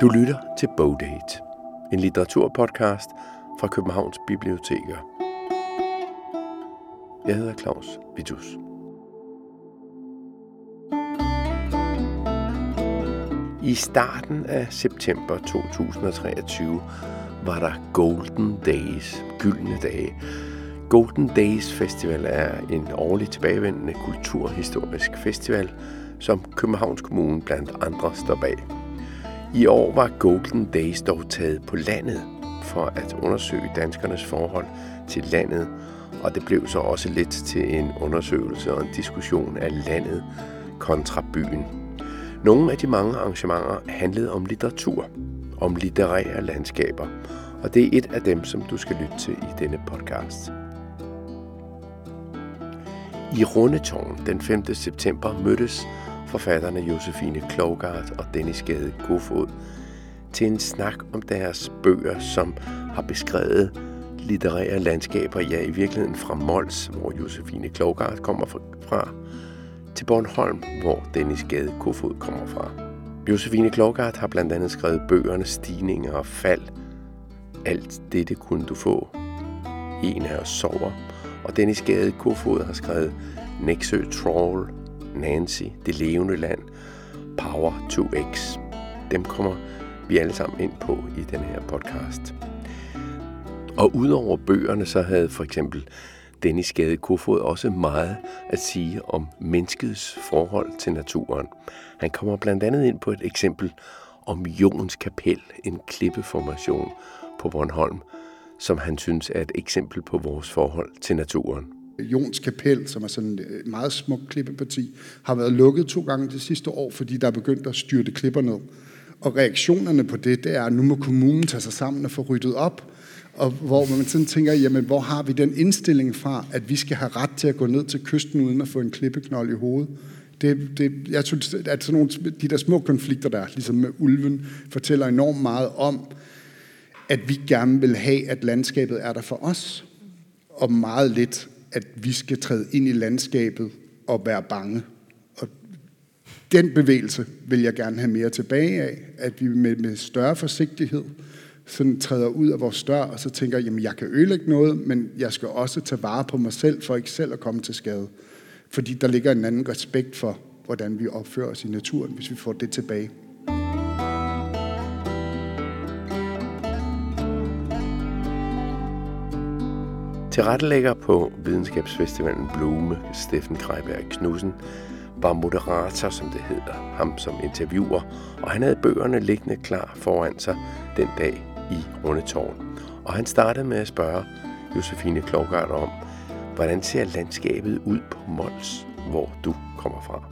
Du lytter til Bogdate, en litteraturpodcast fra Københavns Biblioteker. Jeg hedder Claus Vitus. I starten af september 2023 var der Golden Days, gyldne dage. Golden Days Festival er en årlig tilbagevendende kulturhistorisk festival, som Københavns Kommune blandt andre står bag. I år var Golden Days dog taget på landet for at undersøge danskernes forhold til landet, og det blev så også lidt til en undersøgelse og en diskussion af landet kontra byen. Nogle af de mange arrangementer handlede om litteratur, om litterære landskaber, og det er et af dem, som du skal lytte til i denne podcast. I Rundetårn den 5. september mødtes forfatterne Josefine Klogart og Dennis Gade Kofod til en snak om deres bøger, som har beskrevet litterære landskaber, ja i virkeligheden fra Mols, hvor Josefine Klogart kommer fra, til Bornholm, hvor Dennis Gade Kofod kommer fra. Josefine Klogart har blandt andet skrevet bøgerne Stigninger og Fald. Alt dette kunne du få. En af os sover. Og Dennis Gade Kofod har skrevet Nexø Troll, Nancy, Det levende land, Power 2X. Dem kommer vi alle sammen ind på i den her podcast. Og udover bøgerne, så havde for eksempel Dennis Gade Kofod også meget at sige om menneskets forhold til naturen. Han kommer blandt andet ind på et eksempel om Jons Kapel, en klippeformation på Bornholm, som han synes er et eksempel på vores forhold til naturen. Jons Kapel, som er sådan et meget smukt klippeparti, har været lukket to gange det sidste år, fordi der er begyndt at styrte klipper ned. Og reaktionerne på det, det er, at nu må kommunen tage sig sammen og få ryddet op, og hvor man sådan tænker, jamen hvor har vi den indstilling fra, at vi skal have ret til at gå ned til kysten uden at få en klippeknold i hovedet? Det, det, jeg synes, at sådan nogle, de der små konflikter der, ligesom med ulven, fortæller enormt meget om, at vi gerne vil have, at landskabet er der for os, og meget lidt, at vi skal træde ind i landskabet og være bange. Og den bevægelse vil jeg gerne have mere tilbage af, at vi med, med større forsigtighed sådan træder ud af vores dør, og så tænker, jamen jeg kan ødelægge noget, men jeg skal også tage vare på mig selv, for ikke selv at komme til skade. Fordi der ligger en anden respekt for, hvordan vi opfører os i naturen, hvis vi får det tilbage. Tilrettelægger på Videnskabsfestivalen Blume, Steffen Greiberg Knudsen, var moderator, som det hedder, ham som interviewer, og han havde bøgerne liggende klar foran sig den dag i Rundetårn. Og han startede med at spørge Josefine Klogart om, hvordan ser landskabet ud på Mols, hvor du kommer fra?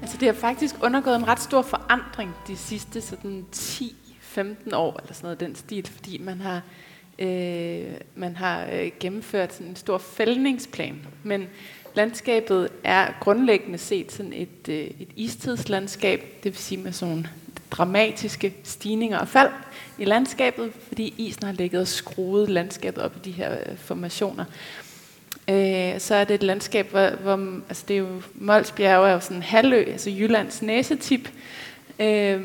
Altså det har faktisk undergået en ret stor forandring de sidste sådan 10-15 år, eller sådan noget den stil, fordi man har øh, man har øh, gennemført sådan en stor fældningsplan. Men landskabet er grundlæggende set sådan et, øh, et istidslandskab, det vil sige med sådan dramatiske stigninger og fald i landskabet, fordi isen har ligget og skruet landskabet op i de her øh, formationer. Øh, så er det et landskab, hvor, hvor altså det er jo, Molsbjerg er jo sådan en halvø, altså Jyllands næsetip, øh,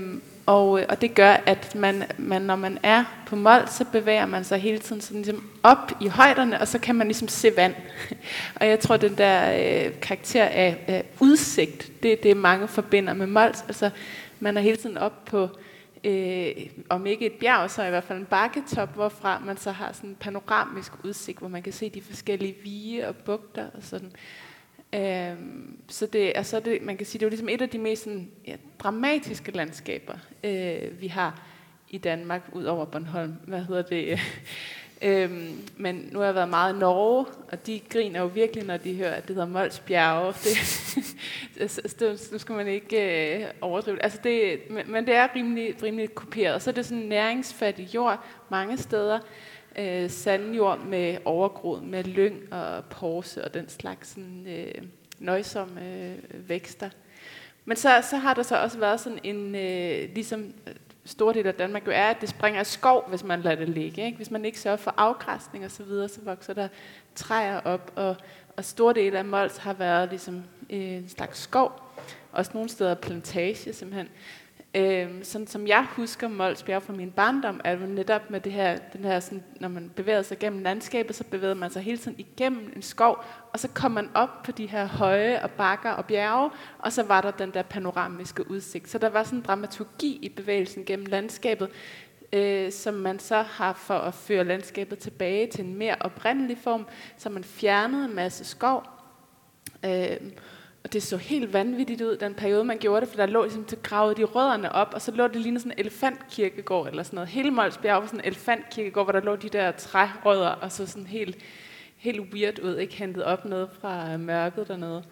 og, øh, og det gør, at man, man, når man er på mål, så bevæger man sig hele tiden sådan ligesom op i højderne, og så kan man ligesom se vand. og jeg tror, den der øh, karakter af øh, udsigt, det det mange forbinder med mål. Altså, man er hele tiden op på, øh, om ikke et bjerg, så i hvert fald en bakketop, hvorfra man så har sådan en panoramisk udsigt, hvor man kan se de forskellige vige og bugter og sådan. Øhm, så det, altså det, man kan sige, det er jo ligesom et af de mest sådan, ja, dramatiske landskaber, øh, vi har i Danmark, ud over Bornholm. Hvad hedder det? øhm, men nu har jeg været meget i Norge, og de griner jo virkelig, når de hører, at det hedder Mols Bjerge. Det, det, nu skal man ikke øh, overdrive altså det. Men, men det er rimelig, rimelig kopieret. Og så er det sådan næringsfattig jord mange steder øh, sandjord med overgrod, med lyng og porse og den slags sådan, øh, nøjsomme øh, vækster. Men så, så har der så også været sådan en, øh, ligesom øh, stor del af Danmark jo er, at det springer af skov, hvis man lader det ligge. Ikke? Hvis man ikke sørger for afgræsning og så videre, så vokser der træer op, og, og store dele af Mols har været ligesom øh, en slags skov. Også nogle steder plantage simpelthen. Øhm, sådan som jeg husker Mols Bjerg fra min barndom, er det netop med det her, den her sådan, når man bevæger sig gennem landskabet, så bevæger man sig hele tiden igennem en skov, og så kom man op på de her høje og bakker og bjerge, og så var der den der panoramiske udsigt. Så der var sådan en dramaturgi i bevægelsen gennem landskabet, øh, som man så har for at føre landskabet tilbage til en mere oprindelig form, så man fjernede en masse skov, øh, og det så helt vanvittigt ud, den periode, man gjorde det, for der lå ligesom til gravet de rødderne op, og så lå det lige sådan en elefantkirkegård, eller sådan noget. Hele Molsbjerg var sådan en elefantkirkegård, hvor der lå de der trærødder, og så sådan helt, helt weird ud, ikke hentet op noget fra øh, mørket dernede.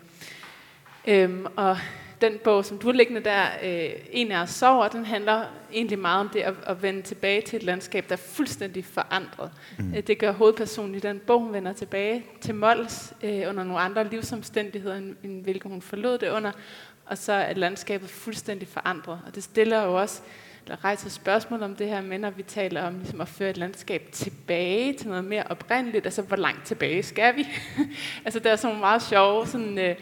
Øhm, og den bog, som du har liggende der, øh, En af os sover, den handler egentlig meget om det at, at vende tilbage til et landskab, der er fuldstændig forandret. Mm. Øh, det gør hovedpersonen i den bog, hun vender tilbage til Mols øh, under nogle andre livsomstændigheder, end, end hvilke hun forlod det under, og så er landskabet fuldstændig forandret. Og det stiller jo også, eller rejser spørgsmål om det her med, når vi taler om ligesom at føre et landskab tilbage til noget mere oprindeligt. Altså, hvor langt tilbage skal vi? altså, der er sådan nogle meget sjove sådan, øh,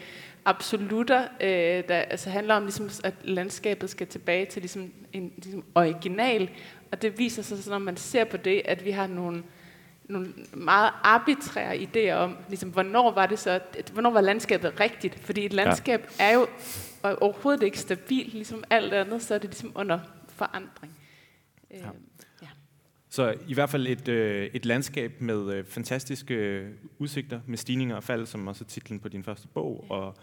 absolutter, øh, der altså handler om, ligesom, at landskabet skal tilbage til ligesom, en ligesom, original. Og det viser sig, så, når man ser på det, at vi har nogle, nogle meget arbitrære idéer om, ligesom, hvornår var det så, hvornår var landskabet rigtigt? Fordi et landskab ja. er jo overhovedet ikke stabilt, ligesom alt andet, så er det ligesom under forandring. Øh, ja. Så i hvert fald et, øh, et landskab med øh, fantastiske øh, udsigter, med stigninger og fald, som også er titlen på din første bog, ja. og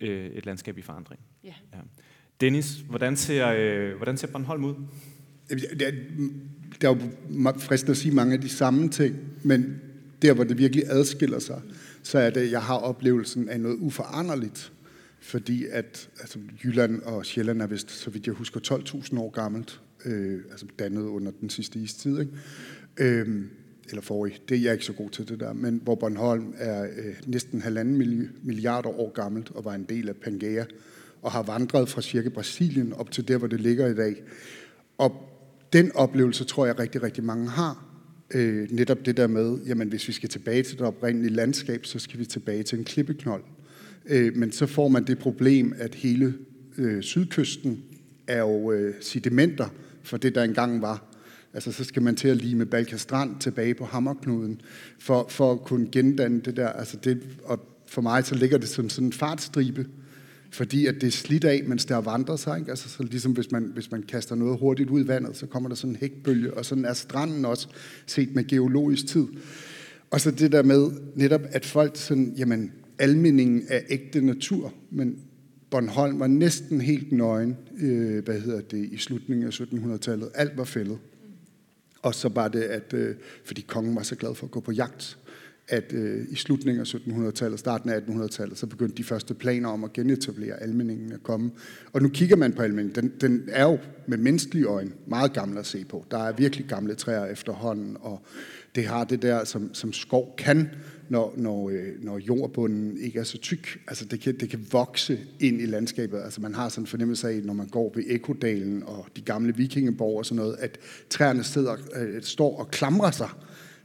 øh, et landskab i forandring. Ja. Ja. Dennis, hvordan ser, øh, hvordan ser Bornholm ud? Det er, der er jo fristende at sige mange af de samme ting, men der, hvor det virkelig adskiller sig, så er det, at jeg har oplevelsen af noget uforanderligt. Fordi at altså, Jylland og Sjælland er vist, så vidt jeg husker, 12.000 år gammelt. Øh, altså dannet under den sidste istid. Ikke? Øh, eller forrige, det er jeg ikke så god til det der, men hvor Bornholm er øh, næsten halvanden milliarder år gammelt og var en del af Pangea, og har vandret fra cirka Brasilien op til der, hvor det ligger i dag. Og den oplevelse tror jeg rigtig, rigtig mange har. Øh, netop det der med, jamen hvis vi skal tilbage til det oprindelige landskab, så skal vi tilbage til en klippeknold. Øh, men så får man det problem, at hele øh, sydkysten er jo øh, sedimenter for det, der engang var. Altså, så skal man til at lime Balkastrand tilbage på hammerknuden, for, for at kunne gendanne det der. Altså det, og for mig så ligger det som sådan en fartstribe, fordi at det er slidt af, mens der vandrer sig. Ikke? Altså, så ligesom hvis man, hvis man kaster noget hurtigt ud i vandet, så kommer der sådan en hækbølge, og sådan er stranden også set med geologisk tid. Og så det der med netop, at folk sådan, jamen, almindingen er ægte natur, men Bornholm var næsten helt nøgen, øh, hvad hedder det, i slutningen af 1700-tallet. Alt var fældet. Og så var det, at øh, fordi kongen var så glad for at gå på jagt, at øh, i slutningen af 1700-tallet, starten af 1800-tallet, så begyndte de første planer om at genetablere almeningen at komme. Og nu kigger man på almeningen. Den, den er jo med menneskelige øjne meget gammel at se på. Der er virkelig gamle træer efterhånden, og det har det der, som, som skov kan, når, når, øh, når jordbunden ikke er så tyk. Altså det kan, det kan vokse ind i landskabet. Altså man har sådan en fornemmelse af, når man går ved Ekodalen og de gamle vikingeborg og sådan noget, at træerne sidder, øh, står og klamrer sig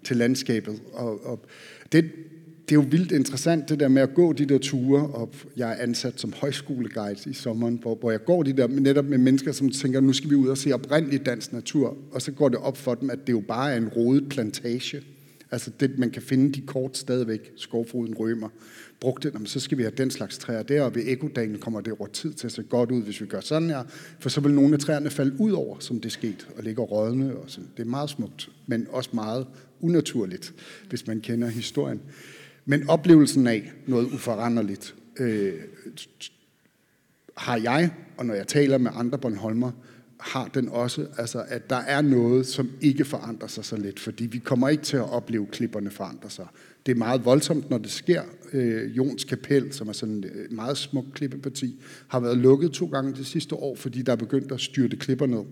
til landskabet. Og, og det, det er jo vildt interessant, det der med at gå de der ture, og jeg er ansat som højskoleguide i sommeren, hvor, hvor jeg går de der netop med mennesker, som tænker, nu skal vi ud og se oprindelig dansk natur, og så går det op for dem, at det jo bare er en rodet plantage. Altså det, man kan finde de kort stadigvæk, skovfoden rømer, brugte, jamen, så skal vi have den slags træer der, og ved ekodagen kommer det over tid til at se godt ud, hvis vi gør sådan her, for så vil nogle af træerne falde ud over, som det skete, og ligge rådne, og sådan. Det er meget smukt, men også meget unaturligt, hvis man kender historien. Men oplevelsen af noget uforanderligt, øh, har jeg, og når jeg taler med andre Bornholmer, har den også, altså at der er noget, som ikke forandrer sig så let, fordi vi kommer ikke til at opleve klipperne forandre sig. Det er meget voldsomt, når det sker. Øh, Jons Kapel, som er sådan et meget smukt klippeparti, har været lukket to gange det sidste år, fordi der er begyndt at styrte klipper ned.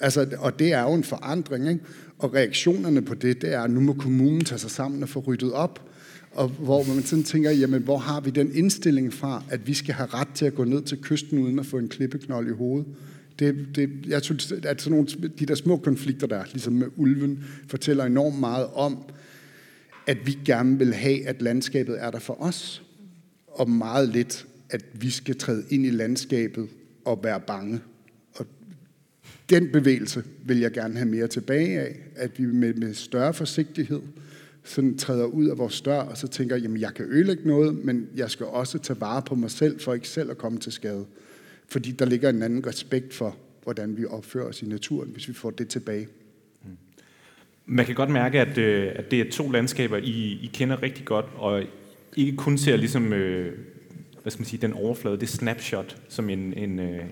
Altså, og det er jo en forandring, ikke? Og reaktionerne på det, det er, at nu må kommunen tage sig sammen og få ryddet op, og hvor man sådan tænker, jamen hvor har vi den indstilling fra, at vi skal have ret til at gå ned til kysten uden at få en klippeknold i hovedet? Det, det, jeg synes, at sådan nogle, de der små konflikter der, ligesom med ulven, fortæller enormt meget om, at vi gerne vil have, at landskabet er der for os, og meget lidt, at vi skal træde ind i landskabet og være bange. Den bevægelse vil jeg gerne have mere tilbage af, at vi med, med større forsigtighed sådan træder ud af vores dør, og så tænker, jamen jeg kan ødelægge noget, men jeg skal også tage vare på mig selv, for ikke selv at komme til skade. Fordi der ligger en anden respekt for, hvordan vi opfører os i naturen, hvis vi får det tilbage. Mm. Man kan godt mærke, at, øh, at det er to landskaber, I, I kender rigtig godt, og ikke kun ser ligesom, øh, hvad skal man sige, den overflade, det snapshot, som en, en, øh,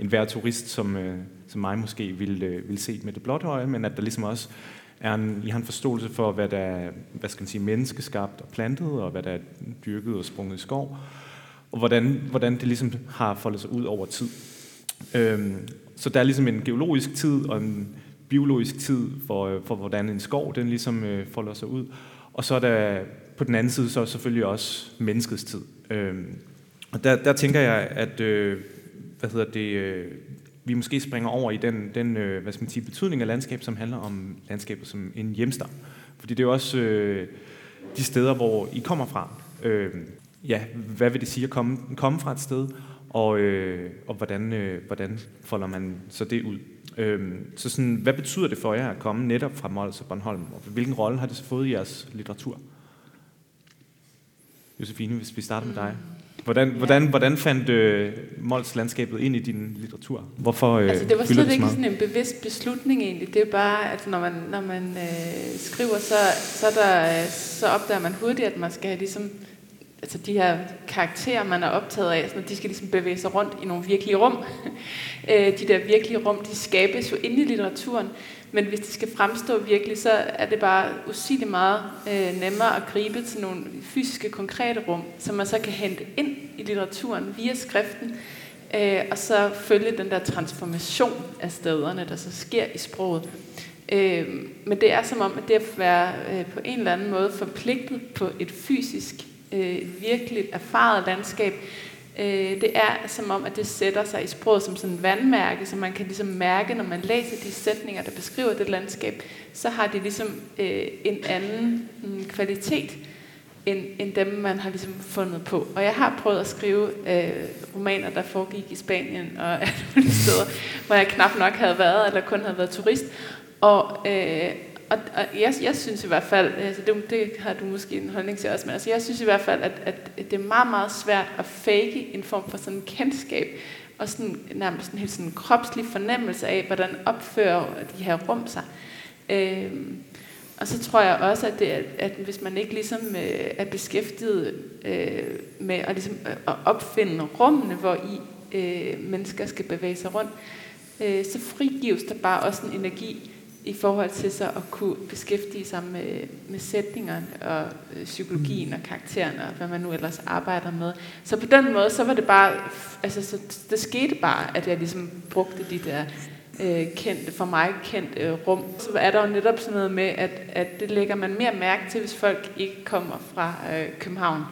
en hver turist, som, øh, som mig måske vil, øh, vil se med det blotte øje, men at der ligesom også er en, I har en forståelse for, hvad der er hvad skal man sige, menneskeskabt og plantet, og hvad der er dyrket og sprunget i skov, og hvordan, hvordan det ligesom har foldet sig ud over tid. Øhm, så der er ligesom en geologisk tid og en biologisk tid for, øh, for hvordan en skov den ligesom øh, folder sig ud. Og så er der på den anden side så selvfølgelig også menneskets tid. Øhm, og der, der tænker jeg, at øh, hvad hedder det, øh, vi måske springer over i den, den øh, hvad skal man sige, betydning af landskab, som handler om landskabet som en hjemstavn. Fordi det er jo også øh, de steder, hvor I kommer fra. Øh, ja, hvad vil det sige at komme, komme fra et sted, og, øh, og hvordan, øh, hvordan folder man så det ud? Øh, så sådan, hvad betyder det for jer at komme netop fra Mols og Bornholm, og hvilken rolle har det så fået i jeres litteratur? Josefine, hvis vi starter med dig. Hvordan, ja. hvordan, hvordan fandt øh, Mols landskabet ind i din litteratur? Hvorfor øh, altså, det var slet ikke sådan en bevidst beslutning egentlig. Det er bare, at når man, når man øh, skriver, så, så, der, så opdager man hurtigt, at man skal have ligesom, altså de her karakterer, man er optaget af, sådan, de skal ligesom bevæge sig rundt i nogle virkelige rum. øh, de der virkelige rum, de skabes jo inde i litteraturen. Men hvis det skal fremstå virkelig, så er det bare usigeligt meget øh, nemmere at gribe til nogle fysiske, konkrete rum, som man så kan hente ind i litteraturen via skriften, øh, og så følge den der transformation af stederne, der så sker i sproget. Øh, men det er som om, at det at være øh, på en eller anden måde forpligtet på et fysisk, øh, virkelig erfaret landskab, Øh, det er som om, at det sætter sig i sproget som sådan en vandmærke, så man kan ligesom mærke, når man læser de sætninger, der beskriver det landskab, så har de ligesom øh, en anden en kvalitet, end, end dem, man har ligesom fundet på. Og jeg har prøvet at skrive øh, romaner, der foregik i Spanien og alle steder, hvor jeg knap nok havde været, eller kun havde været turist. Og, øh, og, og jeg, jeg synes i hvert fald, altså det, det har du måske en holdning til også, men altså jeg synes i hvert fald, at, at det er meget, meget svært at fake en form for sådan kendskab, og sådan, nærmest en helt sådan kropslig fornemmelse af, hvordan opfører de her rum sig. Øhm, og så tror jeg også, at, det, at hvis man ikke ligesom øh, er beskæftiget øh, med at, ligesom, øh, at opfinde rummene, hvor i øh, mennesker skal bevæge sig rundt, øh, så frigives der bare også en energi, i forhold til så at kunne beskæftige sig med, med sætningerne og øh, psykologien og karaktererne og hvad man nu ellers arbejder med. Så på den måde, så var det bare, altså så det skete bare, at jeg ligesom brugte de der øh, kendte, for mig kendte øh, rum. Så er der jo netop sådan noget med, at, at det lægger man mere mærke til, hvis folk ikke kommer fra øh, København.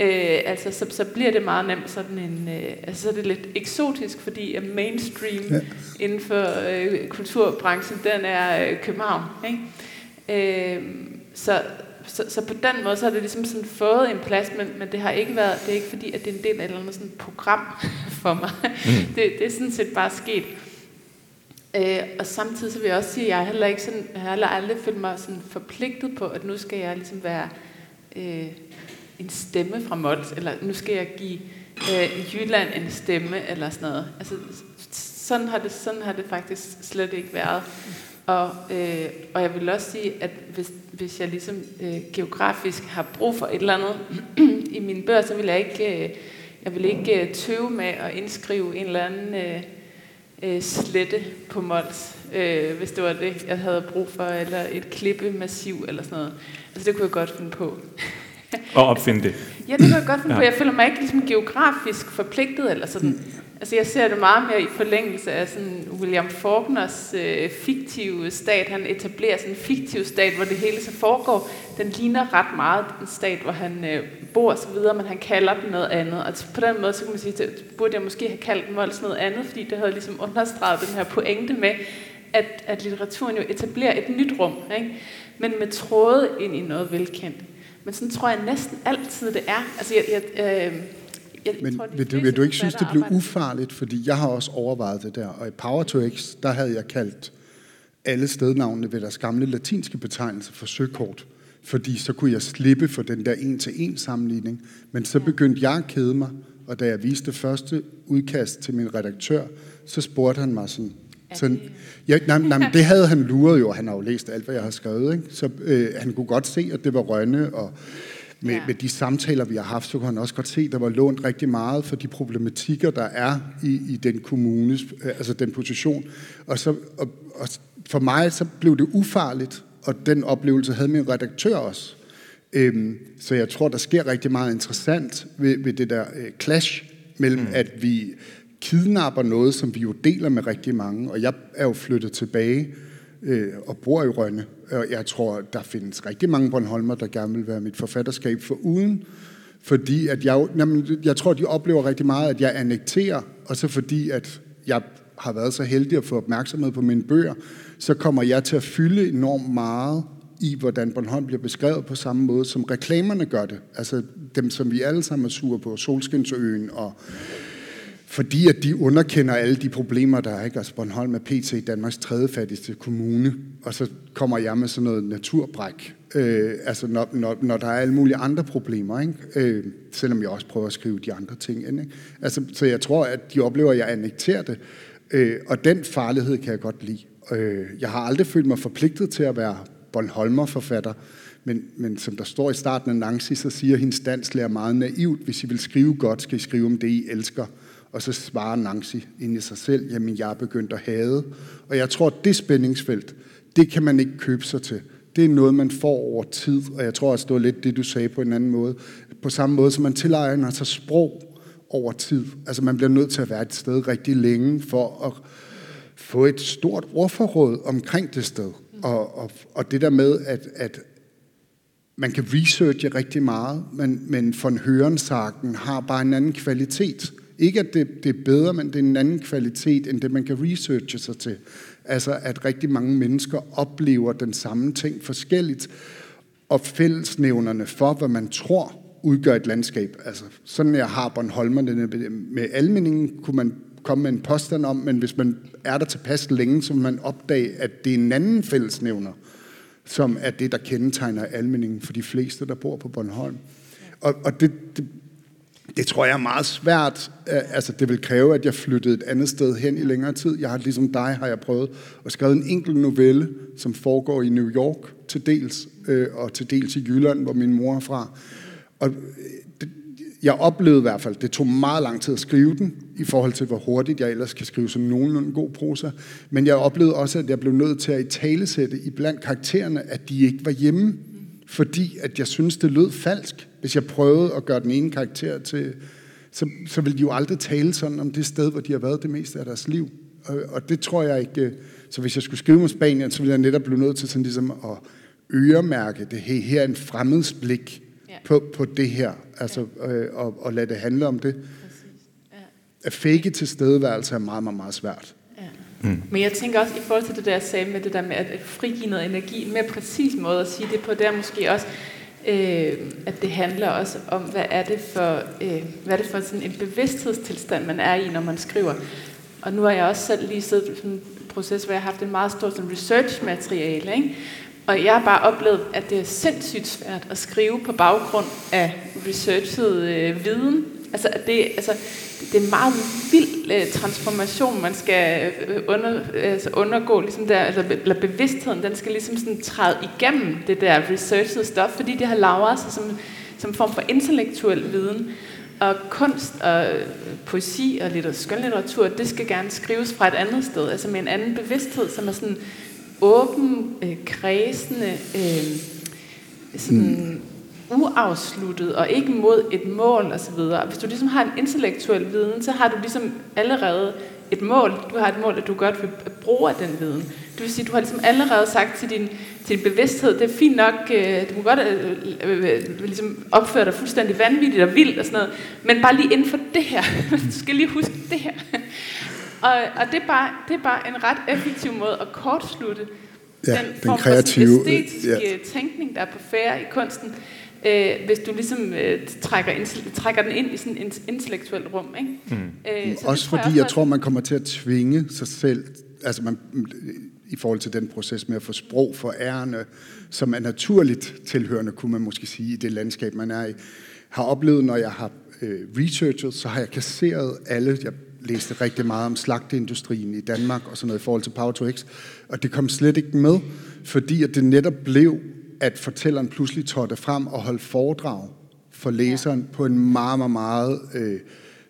Øh, altså, så, så bliver det meget nemt sådan en, øh, altså så er det lidt eksotisk, fordi at mainstream ja. inden for øh, kulturbranchen, den er øh, København. Ikke? Øh, så, så, så på den måde, så har det ligesom sådan fået en plads, men, men det har ikke været, det er ikke fordi, at det er en del af et eller andet sådan program for mig. Mm. Det, det er sådan set bare sket. Øh, og samtidig så vil jeg også sige, at jeg heller ikke sådan, jeg har heller aldrig følt mig sådan forpligtet på, at nu skal jeg ligesom være øh, en stemme fra Mols, eller nu skal jeg give øh, Jylland en stemme, eller sådan noget. Altså, sådan har det, sådan har det faktisk slet ikke været. Og, øh, og jeg vil også sige, at hvis, hvis jeg ligesom øh, geografisk har brug for et eller andet i mine bøger, så vil jeg ikke, øh, jeg vil ikke øh, tøve med at indskrive en eller anden øh, øh, slette på Mols, øh, hvis det var det, jeg havde brug for, eller et klippemassiv eller sådan noget. Altså det kunne jeg godt finde på. Og opfinde det. Ja, det kan jeg godt finde ja. på. Jeg føler mig ikke ligesom geografisk forpligtet, eller sådan. Altså, jeg ser det meget mere i forlængelse af sådan William Faulkners øh, fiktive stat. Han etablerer sådan en fiktiv stat, hvor det hele så foregår. Den ligner ret meget den stat, hvor han øh, bor og så videre, men han kalder den noget andet. Og på den måde, så kan man sige, at burde jeg måske have kaldt den noget andet, fordi det havde ligesom understreget den her pointe med, at, at litteraturen jo etablerer et nyt rum, ikke? men med tråde ind i noget velkendt. Men sådan tror jeg næsten altid, det er. Altså, jeg, jeg, øh, jeg, Men tror, vil du, vil du ikke synes, det blev ufarligt? Fordi jeg har også overvejet det der. Og i Power to X, der havde jeg kaldt alle stednavnene ved deres gamle latinske betegnelse for søkort. Fordi så kunne jeg slippe for den der en-til-en sammenligning. Men så begyndte jeg at kede mig, og da jeg viste første udkast til min redaktør, så spurgte han mig sådan, sådan ja, nej, nej, det havde han luret jo, han har jo læst alt, hvad jeg har skrevet, ikke? så øh, han kunne godt se, at det var Rønne, og med, ja. med de samtaler, vi har haft, så kunne han også godt se, at der var lånt rigtig meget for de problematikker, der er i, i den kommunes, øh, altså den position. Og, så, og, og for mig så blev det ufarligt, og den oplevelse havde min redaktør også. Øhm, så jeg tror, der sker rigtig meget interessant ved, ved det der øh, clash mellem, mm. at vi kidnapper noget, som vi jo deler med rigtig mange. Og jeg er jo flyttet tilbage øh, og bor i Rønne. Og jeg tror, der findes rigtig mange Bornholmer, der gerne vil være mit forfatterskab for uden. Fordi at jeg, jamen, jeg tror, de oplever rigtig meget, at jeg annekterer, og så fordi, at jeg har været så heldig at få opmærksomhed på mine bøger, så kommer jeg til at fylde enormt meget i, hvordan Bornholm bliver beskrevet på samme måde, som reklamerne gør det. Altså dem, som vi alle sammen er sure på, Solskinsøen og fordi at de underkender alle de problemer, der er. Ikke? Altså Bornholm er PT Danmarks tredje fattigste kommune, og så kommer jeg med sådan noget naturbræk. Øh, altså når, når, når der er alle mulige andre problemer, ikke? Øh, selvom jeg også prøver at skrive de andre ting ind. Ikke? Altså, så jeg tror, at de oplever, at jeg annekterer det, øh, og den farlighed kan jeg godt lide. Øh, jeg har aldrig følt mig forpligtet til at være Bornholmer-forfatter, men, men som der står i starten af Nancy, så siger hendes danslærer meget naivt, hvis I vil skrive godt, skal I skrive om det, I elsker. Og så svarer Nancy ind i sig selv, jamen jeg er begyndt at have. Og jeg tror, at det spændingsfelt, det kan man ikke købe sig til. Det er noget, man får over tid, og jeg tror også, det var lidt det, du sagde på en anden måde. På samme måde, som man tilegner sig altså sprog over tid. Altså man bliver nødt til at være et sted rigtig længe for at få et stort ordforråd omkring det sted. Og, og, og det der med, at, at man kan researche rigtig meget, men, men von Hørensagen har bare en anden kvalitet. Ikke at det, det er bedre, men det er en anden kvalitet, end det man kan researche sig til. Altså at rigtig mange mennesker oplever den samme ting forskelligt, og fællesnævnerne for, hvad man tror udgør et landskab. Altså sådan jeg har Bornholmerne med almeningen, kunne man komme med en påstand om, men hvis man er der tilpas længe, så vil man opdage, at det er en anden fællesnævner, som er det, der kendetegner almeningen for de fleste, der bor på Bornholm. Og, og det, det, det tror jeg er meget svært. Øh, altså, det vil kræve, at jeg flyttede et andet sted hen i længere tid. Jeg har ligesom dig, har jeg prøvet at skrive en enkelt novelle, som foregår i New York til dels, øh, og til dels i Jylland, hvor min mor er fra. Og øh, det, jeg oplevede i hvert fald, det tog meget lang tid at skrive den, i forhold til, hvor hurtigt jeg ellers kan skrive sådan nogenlunde god prosa. Men jeg oplevede også, at jeg blev nødt til at i talesætte i blandt karaktererne, at de ikke var hjemme fordi at jeg synes, det lød falsk. Hvis jeg prøvede at gøre den ene karakter til, så, så ville de jo aldrig tale sådan om det sted, hvor de har været det meste af deres liv. Og, og det tror jeg ikke... Så hvis jeg skulle skrive om Spanien, så ville jeg netop blive nødt til sådan ligesom at øremærke det. Hey, her er en fremmedsblik ja. på, på det her. Altså, ja. øh, og, og lade det handle om det. Ja. At fake tilstedeværelse er meget, meget, meget svært. Mm. Men jeg tænker også i forhold til det der, jeg sagde med det der med at frigive noget energi, en mere præcis måde at sige det på, det er måske også, øh, at det handler også om, hvad er det for, øh, hvad er det for sådan en bevidsthedstilstand, man er i, når man skriver. Og nu har jeg også selv lige siddet i sådan en proces, hvor jeg har haft en meget stor sådan research-materiale, ikke? Og jeg har bare oplevet, at det er sindssygt svært at skrive på baggrund af researchet øh, viden. Altså, det, altså, det er en meget vild øh, transformation, man skal øh, under, altså undergå, ligesom der, altså, eller bevidstheden, den skal ligesom sådan træde igennem det der researchet stof, fordi det har lavet sig som, som form for intellektuel viden. Og kunst og øh, poesi og litter, skønlitteratur, det skal gerne skrives fra et andet sted, altså med en anden bevidsthed, som er sådan åben, øh, kredsende, øh, sådan, mm uafsluttet og ikke mod et mål osv. Hvis du ligesom har en intellektuel viden, så har du ligesom allerede et mål. Du har et mål, at du godt vil bruge af den viden. Det vil sige, du har ligesom allerede sagt til din, til din bevidsthed, det er fint nok, øh, du må godt øh, øh, øh, ligesom opføre dig fuldstændig vanvittigt og vildt og sådan noget, men bare lige inden for det her. du skal lige huske det her. og, og det, er bare, det er bare en ret effektiv måde at kortslutte ja, den, den kreative, for æstetiske ja. tænkning, der er på færre i kunsten. Øh, hvis du ligesom øh, trækker, trækker den ind i sådan et intellektuelt rum. Ikke? Mm. Øh, så også fordi jeg, også, jeg tror, man kommer til at tvinge sig selv, altså man, i forhold til den proces med at få sprog for ærende, som er naturligt tilhørende, kunne man måske sige, i det landskab, man er i, har oplevet, når jeg har øh, researchet, så har jeg kasseret alle, jeg læste rigtig meget om slagteindustrien i Danmark og sådan noget i forhold til Power to X, og det kom slet ikke med, fordi at det netop blev, at fortælleren pludselig trådte frem og holdt foredrag for læseren ja. på en meget, meget, meget øh,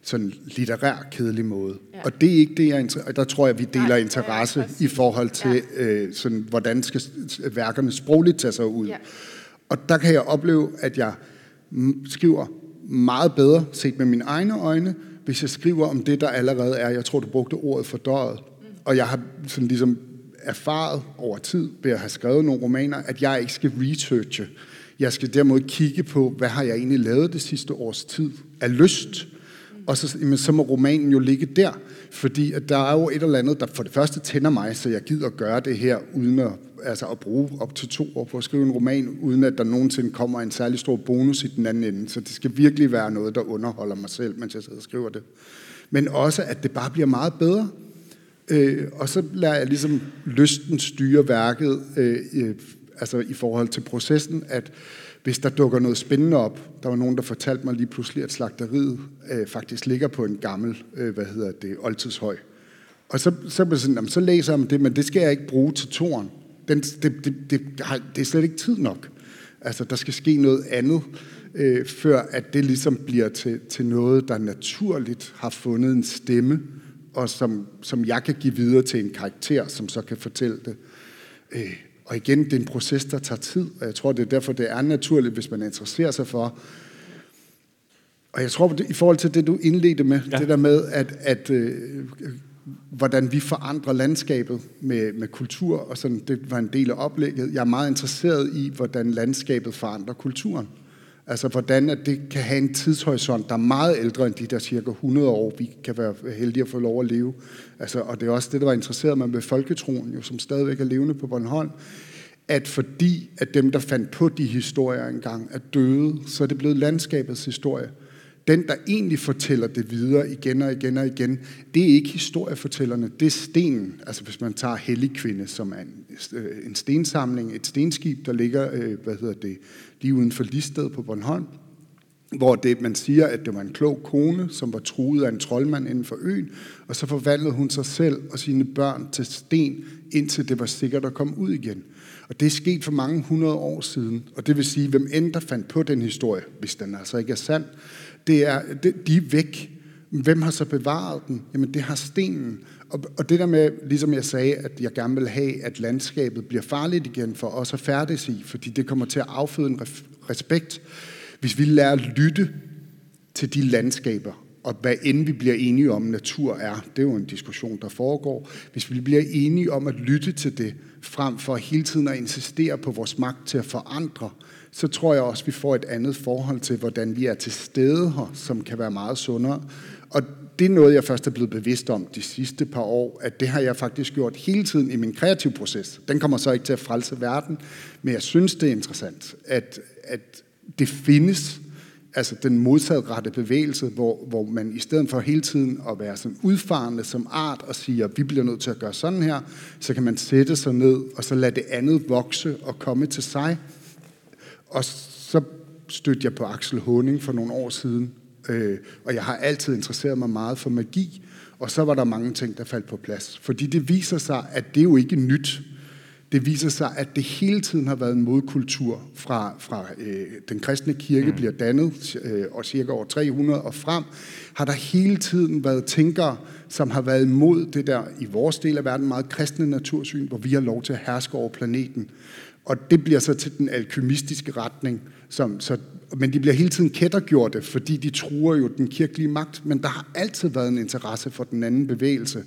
sådan litterær, kedelig måde. Ja. Og det er ikke det, jeg og der tror jeg, vi deler Nej, interesse ja, i forhold til, ja. øh, sådan, hvordan skal værkerne sprogligt tage sig ud. Ja. Og der kan jeg opleve, at jeg skriver meget bedre, set med mine egne øjne, hvis jeg skriver om det, der allerede er. Jeg tror, du brugte ordet fordøjet. Mm. Og jeg har sådan ligesom erfaret over tid ved at have skrevet nogle romaner, at jeg ikke skal researche. Jeg skal derimod kigge på, hvad har jeg egentlig lavet det sidste års tid af lyst. Og så, jamen, så må romanen jo ligge der, fordi at der er jo et eller andet, der for det første tænder mig, så jeg gider gøre det her, uden at, altså at bruge op til to år på at skrive en roman, uden at der nogensinde kommer en særlig stor bonus i den anden ende. Så det skal virkelig være noget, der underholder mig selv, mens jeg sidder og skriver det. Men også, at det bare bliver meget bedre. Øh, og så lader jeg ligesom lysten styre værket, øh, øh, altså i forhold til processen, at hvis der dukker noget spændende op. Der var nogen, der fortalte mig lige pludselig, at slagteriet øh, faktisk ligger på en gammel, øh, hvad hedder det, oldtidshøj. Og så, så, sådan, jamen, så læser jeg om det, men det skal jeg ikke bruge til toren. Den, det, det, det, det er slet ikke tid nok. Altså, der skal ske noget andet, øh, før at det ligesom bliver til, til noget, der naturligt har fundet en stemme, og som, som jeg kan give videre til en karakter, som så kan fortælle det. Øh, og igen, det er en proces, der tager tid, og jeg tror, det er derfor, det er naturligt, hvis man interesserer sig for. Og jeg tror, i forhold til det, du indledte med, ja. det der med, at, at øh, hvordan vi forandrer landskabet med, med kultur, og sådan, det var en del af oplægget. Jeg er meget interesseret i, hvordan landskabet forandrer kulturen. Altså hvordan at det kan have en tidshorisont, der er meget ældre end de der cirka 100 år, vi kan være heldige at få lov at leve. Altså, og det er også det, der var interesseret mig med folketroen, jo, som stadigvæk er levende på Bornholm, at fordi at dem, der fandt på de historier engang, er døde, så er det blevet landskabets historie. Den, der egentlig fortæller det videre igen og igen og igen, det er ikke historiefortællerne, det er stenen. Altså hvis man tager Helligkvinde, som er en, øh, en stensamling, et stenskib, der ligger, øh, hvad hedder det, lige uden for Listed på Bornholm, hvor det, man siger, at det var en klog kone, som var truet af en troldmand inden for øen, og så forvandlede hun sig selv og sine børn til sten, indtil det var sikkert at komme ud igen. Og det er sket for mange hundrede år siden, og det vil sige, hvem end der fandt på den historie, hvis den altså ikke er sand, det er, det, de er væk. Hvem har så bevaret den? Jamen det har stenen. Og, og det der med, ligesom jeg sagde, at jeg gerne vil have, at landskabet bliver farligt igen for os at færdes i, fordi det kommer til at afføde en respekt. Hvis vi lærer at lytte til de landskaber, og hvad end vi bliver enige om natur er, det er jo en diskussion, der foregår. Hvis vi bliver enige om at lytte til det, frem for hele tiden at insistere på vores magt til at forandre, så tror jeg også, at vi får et andet forhold til, hvordan vi er til stede her, som kan være meget sundere. Og det er noget, jeg først er blevet bevidst om de sidste par år, at det har jeg faktisk gjort hele tiden i min kreative proces. Den kommer så ikke til at frelse verden, men jeg synes, det er interessant, at, at det findes, altså den modsatrettede bevægelse, hvor, hvor man i stedet for hele tiden at være sådan udfarende som art og sige, at vi bliver nødt til at gøre sådan her, så kan man sætte sig ned og så lade det andet vokse og komme til sig. Og så stødte jeg på Axel Honing for nogle år siden, øh, og jeg har altid interesseret mig meget for magi, og så var der mange ting, der faldt på plads. Fordi det viser sig, at det er jo ikke nyt. Det viser sig, at det hele tiden har været en modkultur fra, fra øh, den kristne kirke mm. bliver dannet, øh, og cirka år 300 og frem, har der hele tiden været tænkere, som har været imod det der i vores del af verden meget kristne natursyn, hvor vi har lov til at herske over planeten. Og det bliver så til den alkymistiske retning, som, så, men de bliver hele tiden kættergjorte, fordi de truer jo den kirkelige magt, men der har altid været en interesse for den anden bevægelse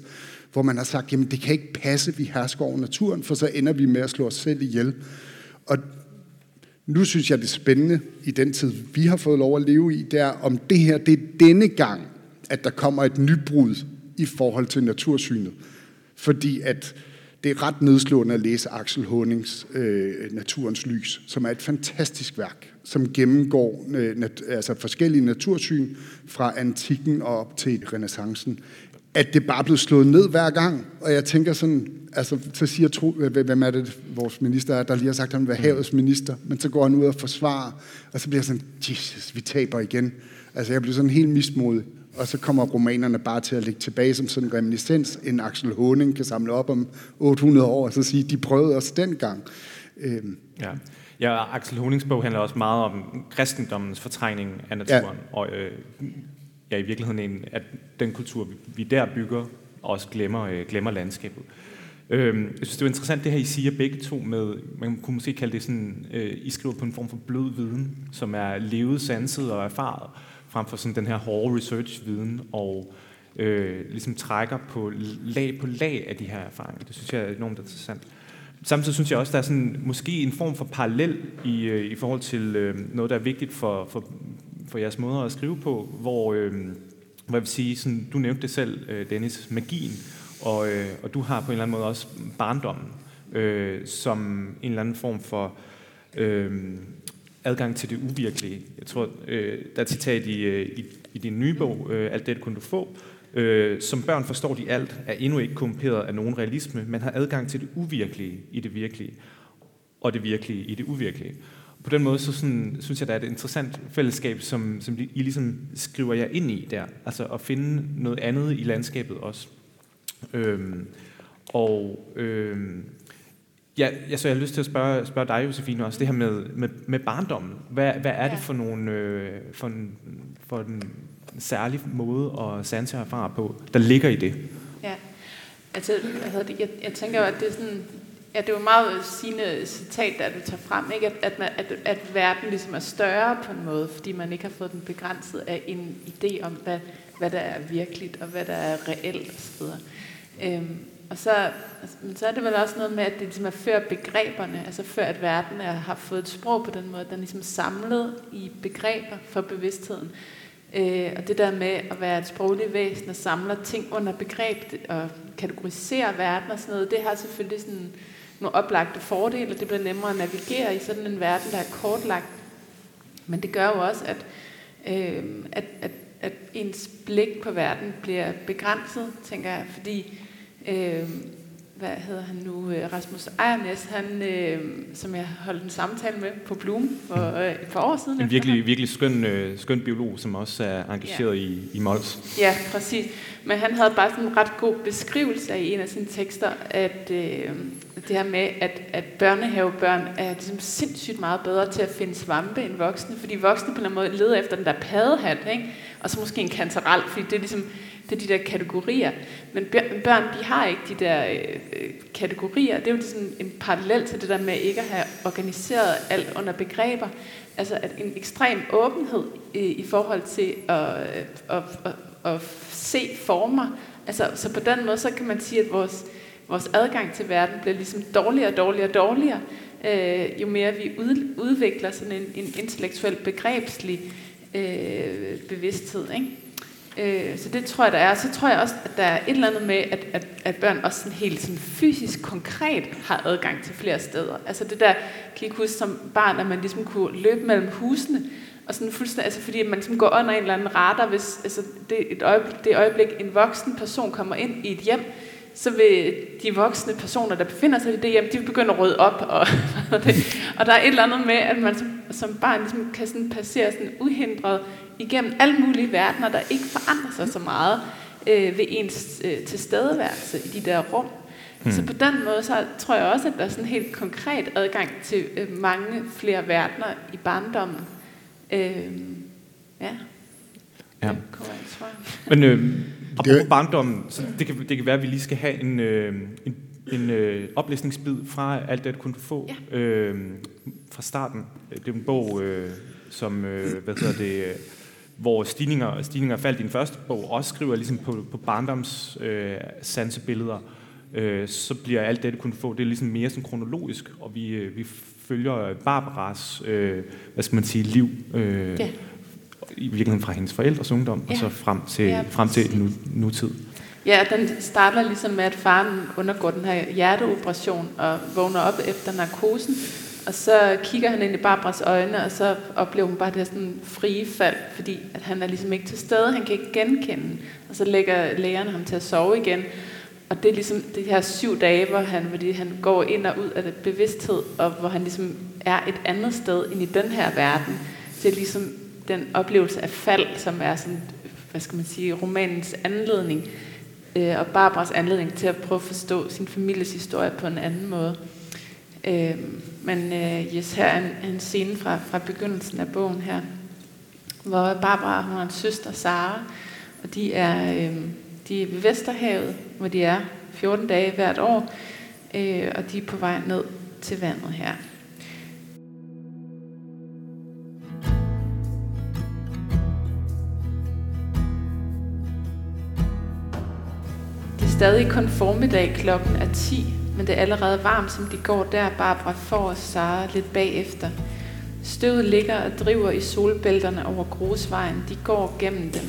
hvor man har sagt, jamen det kan ikke passe, vi hersker over naturen, for så ender vi med at slå os selv ihjel. Og nu synes jeg, det er spændende i den tid, vi har fået lov at leve i, det er, om det her, det er denne gang, at der kommer et nybrud i forhold til natursynet. Fordi at det er ret nedslående at læse Axel Honings øh, Naturens Lys, som er et fantastisk værk. som gennemgår øh, nat, altså forskellige natursyn fra antikken og op til renaissancen at det bare er blevet slået ned hver gang. Og jeg tænker sådan, altså så siger tro, hvem er det, vores minister er, der lige har sagt, at han vil være havets minister, men så går han ud og forsvarer, og så bliver jeg sådan, Jesus, vi taber igen. Altså jeg bliver sådan helt mismodig. Og så kommer romanerne bare til at ligge tilbage som sådan en reminiscens, en Axel Honing kan samle op om 800 år, og så sige, de prøvede os dengang. Øhm. Ja. Ja, Axel Honings bog handler også meget om kristendommens fortrængning af naturen, ja. og øh, ja, i virkeligheden en, at den kultur, vi der bygger, også glemmer, øh, glemmer landskabet. Øh, jeg synes, det er interessant, det her, I siger begge to med, man kunne måske kalde det sådan, øh, I skriver på en form for blød viden, som er levet, sanset og erfaret, frem for sådan den her hårde research-viden, og øh, ligesom trækker på lag på lag af de her erfaringer. Det synes jeg er enormt interessant. Samtidig synes jeg også, der er sådan, måske en form for parallel i, øh, i forhold til øh, noget, der er vigtigt for, for for jeres måder at skrive på, hvor, øh, hvor jeg vil sige, sådan, du nævnte det selv, øh, Dennis, magien, og, øh, og du har på en eller anden måde også barndommen, øh, som en eller anden form for øh, adgang til det uvirkelige. Jeg tror, øh, der er citat i, øh, i, i din nye bog, øh, Alt det kunne du få, øh, som børn forstår de alt, er endnu ikke komperet af nogen realisme, men har adgang til det uvirkelige i det virkelige, og det virkelige i det uvirkelige på den måde, så sådan, synes jeg, der er et interessant fællesskab, som, som I ligesom skriver jer ind i der. Altså at finde noget andet i landskabet også. Øhm, og øhm, ja, ja, så jeg har lyst til at spørge, spørge dig, Josefine, også det her med, med, med barndommen. Hvad, hvad er det for, nogle, øh, for, en, for en særlig måde at sanse og erfare på, der ligger i det? Ja, altså, jeg, jeg, jeg tænker jo, at det er sådan Ja, det er jo meget sigende citat, der du tager frem, ikke? At, at, man, at, at verden ligesom er større på en måde, fordi man ikke har fået den begrænset af en idé om, hvad, hvad der er virkeligt, og hvad der er reelt osv. Øhm, og så, men så er det vel også noget med, at det ligesom er før begreberne, altså før at verden er, har fået et sprog på den måde, den er ligesom samlet i begreber for bevidstheden. Øh, og det der med at være et sprogligt væsen og samler ting under begreb og kategorisere verden og sådan noget, det har selvfølgelig sådan nogle oplagte fordele, det bliver nemmere at navigere i sådan en verden, der er kortlagt. Men det gør jo også, at, øh, at, at, at ens blik på verden bliver begrænset, tænker jeg, fordi øh, hvad hedder han nu, øh, Rasmus Ejernes, han, øh, som jeg holdt en samtale med på Bloom for øh, et par år siden. En virkelig, virkelig skøn, øh, skøn biolog, som også er engageret ja. i, i Mols. Ja, præcis. Men han havde bare sådan en ret god beskrivelse i en af sine tekster, at øh, det her med, at, at børnehavebørn er ligesom sindssygt meget bedre til at finde svampe end voksne, fordi voksne på en eller anden måde leder efter den der paddehat, ikke? og så måske en kantarel, fordi det er ligesom det er de der kategorier. Men børn, de har ikke de der øh, øh kategorier. Det er jo sådan en parallel til det der med ikke at have organiseret alt under begreber. Altså at en ekstrem åbenhed i, i forhold til at, øh, at, at, at se former. Altså, så på den måde, så kan man sige, at vores, vores adgang til verden bliver ligesom dårligere og dårligere og dårligere, øh, jo mere vi ud, udvikler sådan en, en intellektuel begrebslig øh, bevidsthed. Ikke? Øh, så det tror jeg, der er. Så tror jeg også, at der er et eller andet med, at, at, at børn også sådan helt sådan fysisk konkret har adgang til flere steder. Altså det der, kan I ikke huske som barn, at man ligesom kunne løbe mellem husene, og sådan fuldstændig, altså fordi man ligesom går under en eller anden radar, hvis altså det, et øjeblik, det øjeblik, en voksen person kommer ind i et hjem, så vil de voksne personer, der befinder sig i det hjem, de vil begynde at rydde op. Og, og der er et eller andet med, at man som, som barn ligesom kan sådan passere sådan uhindret igennem alle mulige verdener, der ikke forandrer sig så meget øh, ved ens øh, tilstedeværelse i de der rum. Hmm. Så på den måde, så tror jeg også, at der er sådan helt konkret adgang til øh, mange flere verdener i barndommen. Øh, ja. Ja. Det Men øh, apropos barndommen, så det kan, det kan være, at vi lige skal have en, øh, en, en øh, oplæsningsbid fra alt det, du kunne få ja. øh, fra starten. Det er en bog, øh, som, øh, hvad hedder det, hvor stigninger, stigninger faldt i den første bog, også skriver ligesom på, på barndoms øh, sansebilleder, øh, så bliver alt det, du kunne få, det er ligesom mere sådan kronologisk, og vi, øh, vi følger Barbaras, øh, hvad skal man sige, liv, øh, ja. I virkeligheden fra hendes forældres ungdom, ja. og så frem til, ja, frem til nu, nutid. Ja, den starter ligesom med, at faren undergår den her hjerteoperation og vågner op efter narkosen, Og så kigger han ind i Barbaras øjne, og så oplever hun bare det sådan frie fald, fordi at han er ligesom ikke til stede, han kan ikke genkende. Og så lægger lægerne ham til at sove igen. Og det er ligesom de her syv dage, hvor han, hvor han går ind og ud af det bevidsthed, og hvor han ligesom er et andet sted end i den her verden. Det er ligesom den oplevelse af fald, som er sådan, hvad skal man sige, romanens anledning, øh, og Barbaras anledning til at prøve at forstå sin families historie på en anden måde. Øh, men øh, yes, her er en, en scene fra, fra begyndelsen af bogen her, hvor Barbara hun har en søster, Sara, og de er, øh, de er ved Vesterhavet, hvor de er 14 dage hvert år, øh, og de er på vej ned til vandet her. Stadig kun formiddag, klokken er 10, men det er allerede varmt, som de går der, Barbara får Sara lidt bagefter. Støvet ligger og driver i solbælterne over grusvejen. De går gennem dem.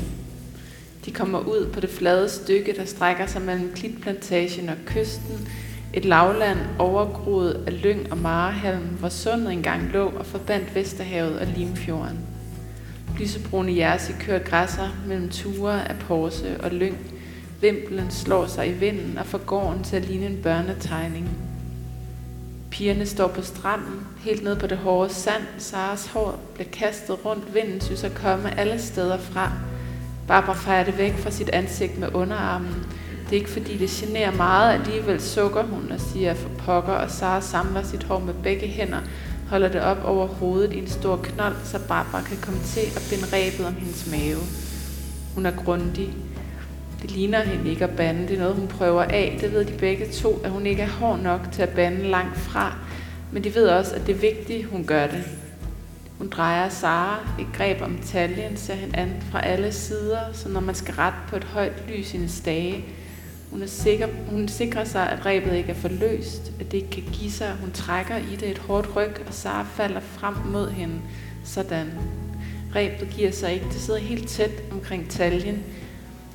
De kommer ud på det flade stykke, der strækker sig mellem klitplantagen og kysten. Et lavland overgroet af lyng og marehalm, hvor sundet engang lå og forbandt Vesterhavet og Limfjorden. Lysebrune jersi kører græsser mellem ture af porse og lyng. Vimpelen slår sig i vinden og får gården til at ligne en børnetegning. Pigerne står på stranden, helt ned på det hårde sand. Saras hår bliver kastet rundt. Vinden synes at komme alle steder fra. Barbara fejrer det væk fra sit ansigt med underarmen. Det er ikke fordi det generer meget, alligevel sukker hun og siger for pokker, og Sara samler sit hår med begge hænder, holder det op over hovedet i en stor knold, så Barbara kan komme til at binde rebet om hendes mave. Hun er grundig. Det ligner hende ikke at bande. Det er noget, hun prøver af. Det ved de begge to, at hun ikke er hård nok til at bande langt fra. Men de ved også, at det er vigtigt, hun gør det. Hun drejer Sara et greb om taljen, ser hende an fra alle sider, så når man skal ret på et højt lys i en stage. Hun, er sikker, hun sikrer sig, at rebet ikke er for løst, at det ikke kan give sig. Hun trækker i det et hårdt ryg, og Sara falder frem mod hende. Sådan. Rebet giver sig ikke. Det sidder helt tæt omkring taljen.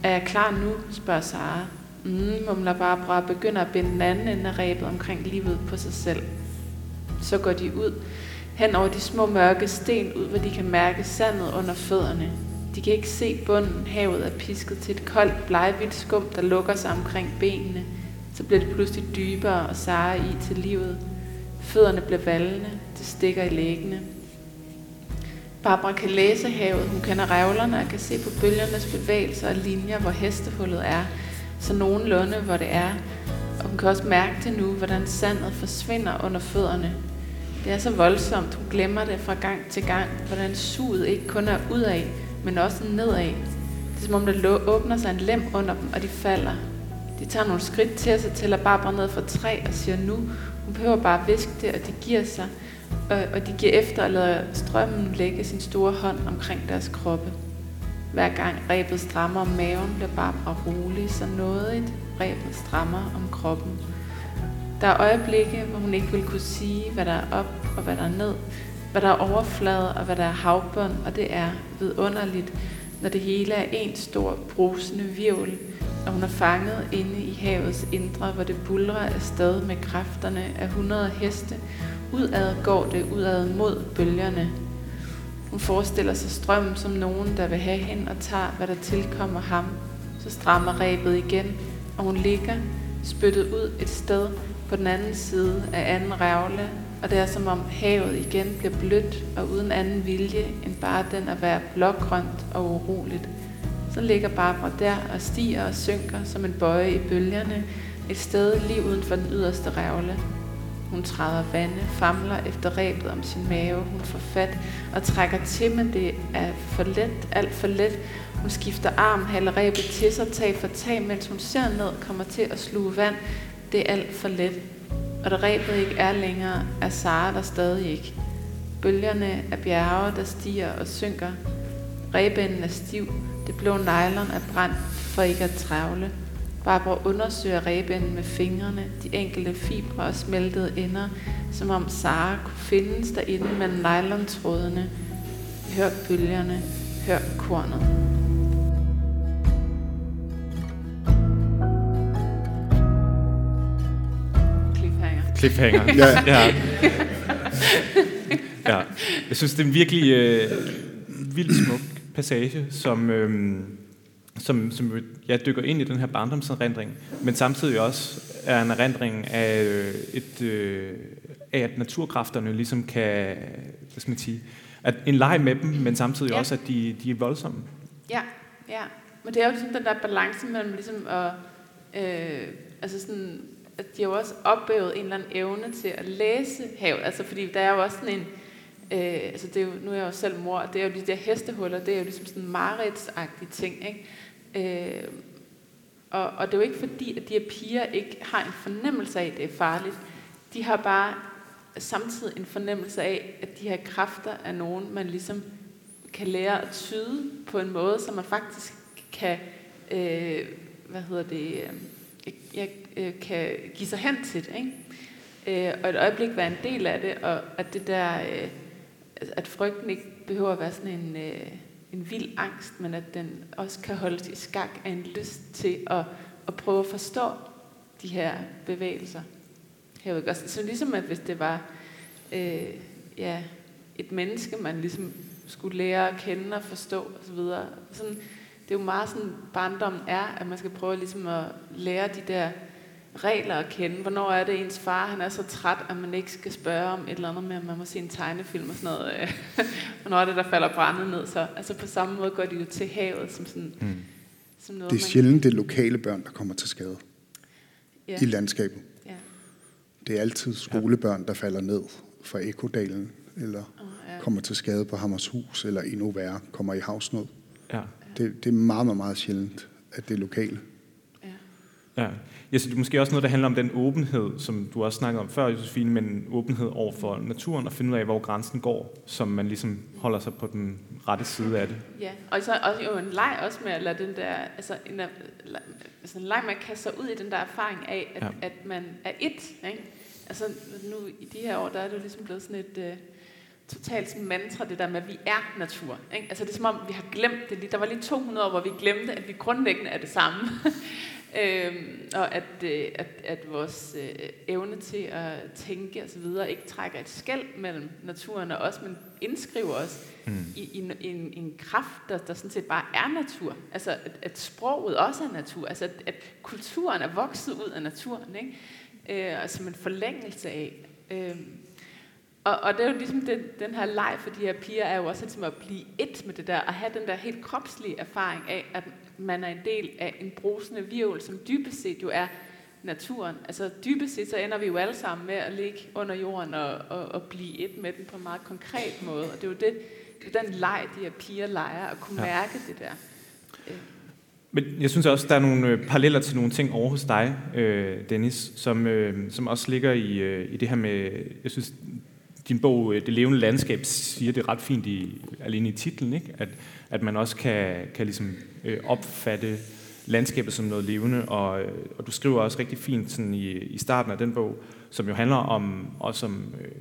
Er jeg klar nu? spørger Sara. Mm, mumler Barbara begynder at binde den anden ende af rebet omkring livet på sig selv. Så går de ud hen over de små mørke sten ud, hvor de kan mærke sandet under fødderne. De kan ikke se bunden. Havet er pisket til et koldt, blegvidt skum, der lukker sig omkring benene. Så bliver det pludselig dybere og Sara i til livet. Fødderne bliver vallende. Det stikker i læggene. Barbara kan læse havet. Hun kender revlerne og kan se på bølgernes bevægelser og linjer, hvor hestehullet er. Så nogenlunde, hvor det er. Og hun kan også mærke det nu, hvordan sandet forsvinder under fødderne. Det er så voldsomt. Hun glemmer det fra gang til gang, hvordan suget ikke kun er udad, men også nedad. Det er som om, der åbner sig en lem under dem, og de falder. De tager nogle skridt til sig, tæller Barbara ned fra træ og siger nu. Hun behøver bare at viske det, og de giver sig. Og, og de giver efter og lader strømmen lægge sin store hånd omkring deres kroppe. Hver gang rebet strammer om maven, bliver Barbara rolig, så nådigt rebet strammer om kroppen. Der er øjeblikke, hvor hun ikke vil kunne sige, hvad der er op og hvad der er ned, hvad der er overflade og hvad der er havbund, og det er vidunderligt, når det hele er en stor brusende virvel, og hun er fanget inde i havets indre, hvor det bulrer afsted med kræfterne af hundrede heste. Udad går det udad mod bølgerne. Hun forestiller sig strømmen som nogen, der vil have hende og tager, hvad der tilkommer ham. Så strammer rebet igen, og hun ligger spyttet ud et sted på den anden side af anden revle, og det er som om havet igen bliver blødt og uden anden vilje end bare den at være blågrønt og uroligt. Så ligger Barbara der og stiger og synker som en bøje i bølgerne, et sted lige uden for den yderste revle. Hun træder vande, famler efter rebet om sin mave, hun får fat og trækker til, men det er for let, alt for let. Hun skifter arm, halder rebet til sig, tag for tag, mens hun ser ned, kommer til at sluge vand. Det er alt for let. Og da rebet ikke er længere, er Sara der stadig ikke. Bølgerne er bjerge, der stiger og synker. Rebenden er stiv, det blå nylon er brændt for ikke at travle. Barbara undersøger rebenden med fingrene, de enkelte fibre og smeltede ender, som om Sara kunne findes derinde mellem nylontrådene. Hør bølgerne, hør kornet. Cliffhanger. ja. ja. ja. Jeg synes, det er en virkelig øh, vildt smuk passage, som, øh, som, som jeg dykker ind i den her barndomserindring, men samtidig også er en erindring af, øh, et, øh, af at naturkræfterne ligesom kan, hvad skal man sige, at en leg med dem, men samtidig ja. også, at de, de er voldsomme. Ja, ja. Men det er jo ligesom den der balance mellem ligesom at, øh, altså sådan, at de har jo også opbygget en eller anden evne til at læse havet. Altså fordi der er jo også sådan en, øh, altså det er jo, nu er jeg jo selv mor, det er jo de der hestehuller, det er jo ligesom sådan en mareridsagtige ting, ikke? Øh, og, og det er jo ikke fordi, at de her piger ikke har en fornemmelse af, at det er farligt. De har bare samtidig en fornemmelse af, at de her kræfter er nogen, man ligesom kan lære at tyde på en måde, så man faktisk kan, øh, hvad hedder det, øh, jeg, øh, kan give sig hen til det, ikke? Øh, og et øjeblik være en del af det, og at det der, øh, at frygten ikke behøver at være sådan en, øh, en vild angst, men at den også kan holdes i skak af en lyst til at, at prøve at forstå de her bevægelser. Jeg også, så ligesom at hvis det var øh, ja, et menneske, man ligesom skulle lære at kende og forstå osv. Sådan, det er jo meget sådan, barndommen er, at man skal prøve ligesom at lære de der regler at kende. Hvornår er det ens far, han er så træt, at man ikke skal spørge om et eller andet med, at man må se en tegnefilm og sådan noget. Hvornår er det, der falder brændet ned? Så altså på samme måde går de jo til havet som sådan... Mm. Som noget, det er sjældent det lokale børn, der kommer til skade ja. i landskabet. Ja. Det er altid skolebørn, der falder ned fra Ekodalen, eller oh, ja. kommer til skade på Hammershus, eller endnu værre, kommer i havsnød. Ja. Det, det er meget, meget, meget sjældent, at det er lokale. Ja. ja. Jeg synes, det er måske også noget, der handler om den åbenhed, som du også snakkede om før, Josefine, men åbenhed over for naturen og finde ud af, hvor grænsen går, som man ligesom holder sig på den rette side af det. Ja, og så også jo en leg også med at lade den der, altså en, altså en leg med at kaste sig ud i den der erfaring af, at, ja. at man er et, ikke? Altså nu i de her år, der er det ligesom blevet sådan et... Uh, totalt mantra, det der med, at vi er natur. Ikke? Altså det er som om, vi har glemt det. Der var lige 200 år, hvor vi glemte, at vi grundlæggende er det samme. øhm, og at, øh, at, at vores øh, evne til at tænke osv. ikke trækker et skæld mellem naturen og os, men indskriver os mm. i, i, en, i, en, en kraft, der, der sådan set bare er natur. Altså at, at sproget også er natur. Altså at, at kulturen er vokset ud af naturen. Ikke? Øh, og som en forlængelse af. Øh, og, og det er jo ligesom den, den her leg for de her piger, er jo også ligesom at blive et med det der, og have den der helt kropslige erfaring af, at man er en del af en brusende virvel, som dybest set jo er naturen. Altså dybest set, så ender vi jo alle sammen med at ligge under jorden og, og, og blive et med den på en meget konkret måde. Og det er jo det, det er den leg, de her piger leger, at kunne ja. mærke det der. Men jeg synes også, der er nogle øh, paralleller til nogle ting over hos dig, øh, Dennis, som, øh, som også ligger i, øh, i det her med, jeg synes, din bog, øh, Det levende landskab, siger det ret fint i, alene i titlen, ikke? At, at man også kan, kan ligesom, øh, opfatte landskabet som noget levende, og, øh, og du skriver også rigtig fint sådan i, i starten af den bog, som jo handler om, også om, øh,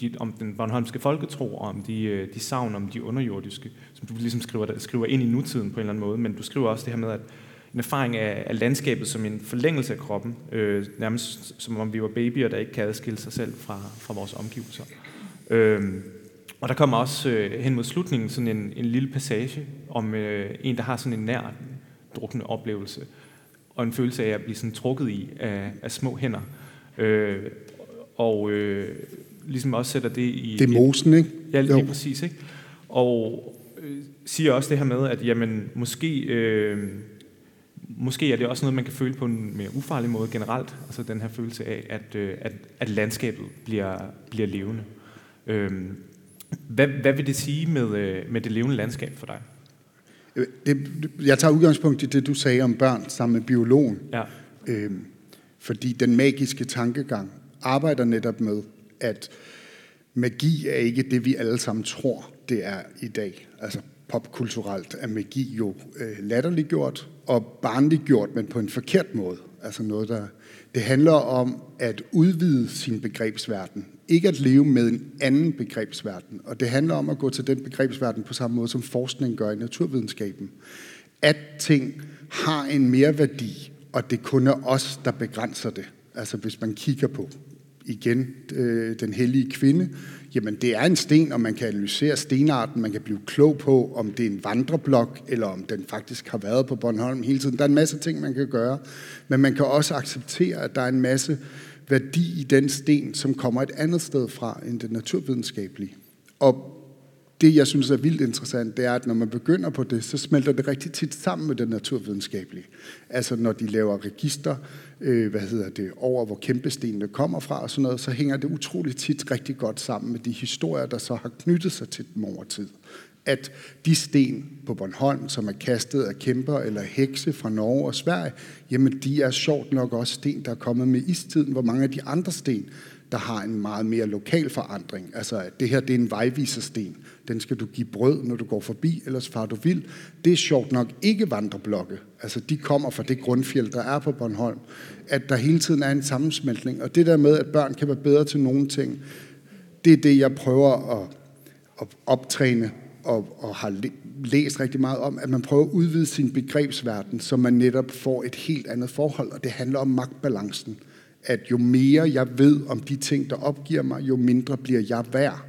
de, om den Bornholmske folketro, og om de, øh, de savn, om de underjordiske, som du ligesom skriver, skriver ind i nutiden på en eller anden måde, men du skriver også det her med, at en erfaring af, af landskabet som en forlængelse af kroppen, øh, nærmest som om vi var babyer, der ikke kan adskille sig selv fra, fra vores omgivelser. Øh, og der kommer også øh, hen mod slutningen sådan en, en lille passage om øh, en, der har sådan en nær drukne oplevelse, og en følelse af at blive sådan trukket i af, af små hænder. Øh, og øh, ligesom også sætter det i... Det er mosen, ikke? Ja, lige jo. præcis, ikke? Og øh, siger også det her med, at jamen, måske, øh, måske er det også noget, man kan føle på en mere ufarlig måde generelt. Altså den her følelse af, at, øh, at, at landskabet bliver, bliver levende. Øhm, hvad, hvad vil det sige med, øh, med det levende landskab for dig? Det, jeg tager udgangspunkt i det, du sagde om børn sammen med biologen. Ja. Øhm, fordi den magiske tankegang arbejder netop med, at magi er ikke det, vi alle sammen tror, det er i dag. Altså popkulturelt er magi jo øh, latterliggjort og barnliggjort, men på en forkert måde. Altså noget, der... Det handler om at udvide sin begrebsverden ikke at leve med en anden begrebsverden. Og det handler om at gå til den begrebsverden på samme måde, som forskning gør i naturvidenskaben. At ting har en mere værdi, og det kun er os, der begrænser det. Altså hvis man kigger på igen øh, den hellige kvinde, Jamen, det er en sten, og man kan analysere stenarten, man kan blive klog på, om det er en vandreblok, eller om den faktisk har været på Bornholm hele tiden. Der er en masse ting, man kan gøre, men man kan også acceptere, at der er en masse værdi i den sten, som kommer et andet sted fra end det naturvidenskabelige. Og det, jeg synes er vildt interessant, det er, at når man begynder på det, så smelter det rigtig tit sammen med det naturvidenskabelige. Altså når de laver register, øh, hvad hedder det, over hvor kæmpestenene kommer fra og sådan noget, så hænger det utroligt tit rigtig godt sammen med de historier, der så har knyttet sig til dem over tid. At de sten på Bornholm, som er kastet af kæmper eller hekse fra Norge og Sverige, jamen de er sjovt nok også sten, der er kommet med istiden, hvor mange af de andre sten, der har en meget mere lokal forandring. Altså, det her det er en vejvisersten. Den skal du give brød, når du går forbi, ellers far du vild. Det er sjovt nok ikke vandreblokke. Altså, de kommer fra det grundfjeld, der er på Bornholm. At der hele tiden er en sammensmeltning. Og det der med, at børn kan være bedre til nogle ting, det er det, jeg prøver at, at optræne og, og har læst rigtig meget om, at man prøver at udvide sin begrebsverden, så man netop får et helt andet forhold, og det handler om magtbalancen at jo mere jeg ved om de ting, der opgiver mig, jo mindre bliver jeg værd.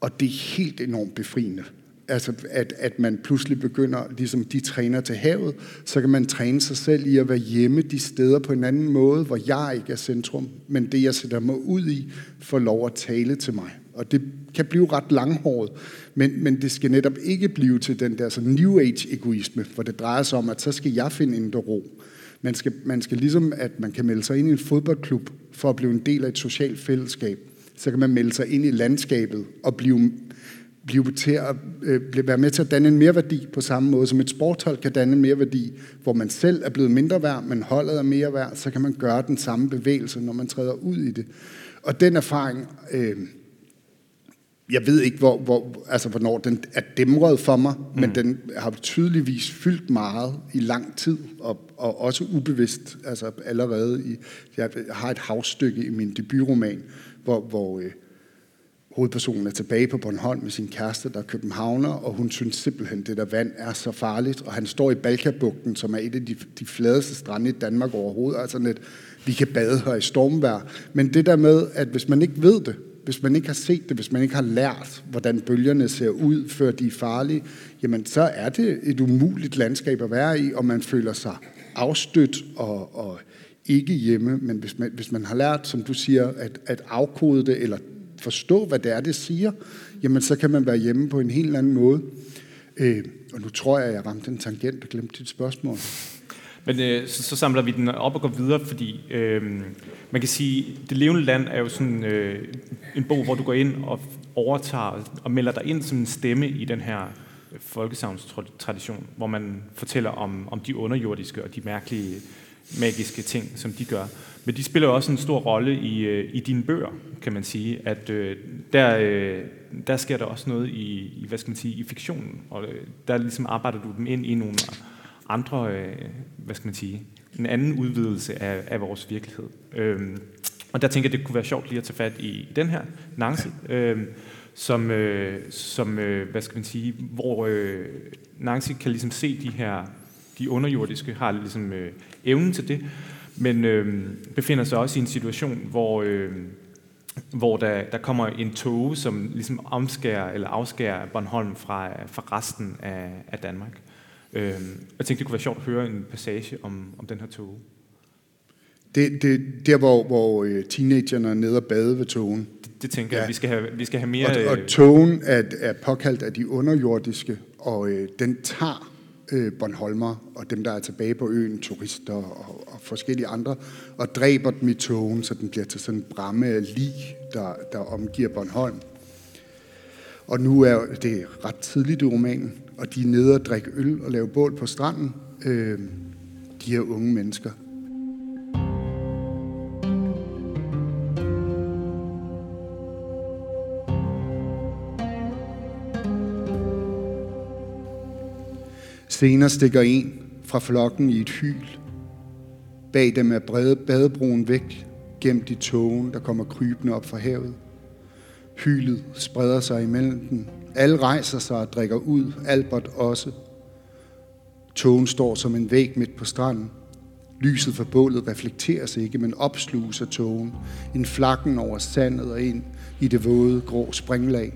Og det er helt enormt befriende. Altså, at, at man pludselig begynder, ligesom de træner til havet, så kan man træne sig selv i at være hjemme de steder på en anden måde, hvor jeg ikke er centrum, men det, jeg sætter mig ud i, får lov at tale til mig. Og det kan blive ret langhåret, men, men det skal netop ikke blive til den der så New Age-egoisme, hvor det drejer sig om, at så skal jeg finde indre ro. Man skal, man skal ligesom, at man kan melde sig ind i en fodboldklub for at blive en del af et socialt fællesskab. Så kan man melde sig ind i landskabet og blive, blive til at, øh, være med til at danne en mereværdi på samme måde, som et sporthold kan danne en mereværdi, hvor man selv er blevet mindre værd, men holdet er mere værd, så kan man gøre den samme bevægelse, når man træder ud i det. Og den erfaring, øh, jeg ved ikke, hvor, hvor, altså, hvornår den er dæmret for mig, mm. men den har tydeligvis fyldt meget i lang tid, og, og også ubevidst. Altså allerede i, jeg har et havstykke i min debutroman, hvor, hvor øh, hovedpersonen er tilbage på Bornholm med sin kæreste, der er københavner, og hun synes simpelthen, det der vand er så farligt. Og han står i Balkabugten, som er et af de, de fladeste strande i Danmark overhovedet. Altså net, vi kan bade her i stormvær. Men det der med, at hvis man ikke ved det, hvis man ikke har set det, hvis man ikke har lært, hvordan bølgerne ser ud, før de er farlige, jamen så er det et umuligt landskab at være i, og man føler sig afstødt og, og ikke hjemme. Men hvis man, hvis man har lært, som du siger, at, at afkode det, eller forstå, hvad det er, det siger, jamen så kan man være hjemme på en helt anden måde. Øh, og nu tror jeg, at jeg ramte en tangent og glemte dit spørgsmål. Men øh, så, så samler vi den op og går videre, fordi øh, man kan sige, Det levende land er jo sådan øh, en bog, hvor du går ind og overtager og melder dig ind som en stemme i den her øh, folkesavnstradition, hvor man fortæller om, om de underjordiske og de mærkelige magiske ting, som de gør. Men de spiller også en stor rolle i, øh, i dine bøger, kan man sige. At øh, der, øh, der sker der også noget i, i, hvad skal man sige, i fiktionen, og øh, der ligesom arbejder du dem ind i nogle andre, øh, hvad skal man sige, en anden udvidelse af, af vores virkelighed. Øhm, og der tænker jeg, det kunne være sjovt lige at tage fat i den her Nancy, øhm, som, øh, som øh, hvad skal man sige, hvor øh, Nancy kan ligesom se de her, de underjordiske, har ligesom øh, evnen til det, men øh, befinder sig også i en situation, hvor, øh, hvor der, der kommer en tog, som ligesom omskærer eller afskærer Bornholm fra, fra resten af, af Danmark. Øh, jeg tænkte, det kunne være sjovt at høre en passage om, om den her tog. Det, det der, hvor, hvor øh, teenagerne er nede og bade ved togen. Det, det tænker ja. jeg, vi skal have, vi skal have mere... Og, og øh, togen er, er påkaldt af de underjordiske, og øh, den tager øh, Bornholmer og dem, der er tilbage på øen, turister og, og forskellige andre, og dræber dem i togen, så den bliver til sådan en bramme af lig, der, der omgiver Bornholm. Og nu er det ret tidligt i romanen, og de er nede og drikke øl og lave bål på stranden. Øh, de her unge mennesker. Senere stikker en fra flokken i et hyl. Bag dem er brede badebroen væk, gemt i tågen, der kommer krybende op fra havet. Hylet spreder sig imellem dem. Alle rejser sig og drikker ud, Albert også. Togen står som en væg midt på stranden. Lyset fra bålet reflekteres ikke, men opsluges af tågen. En flakken over sandet og ind i det våde, grå springlag.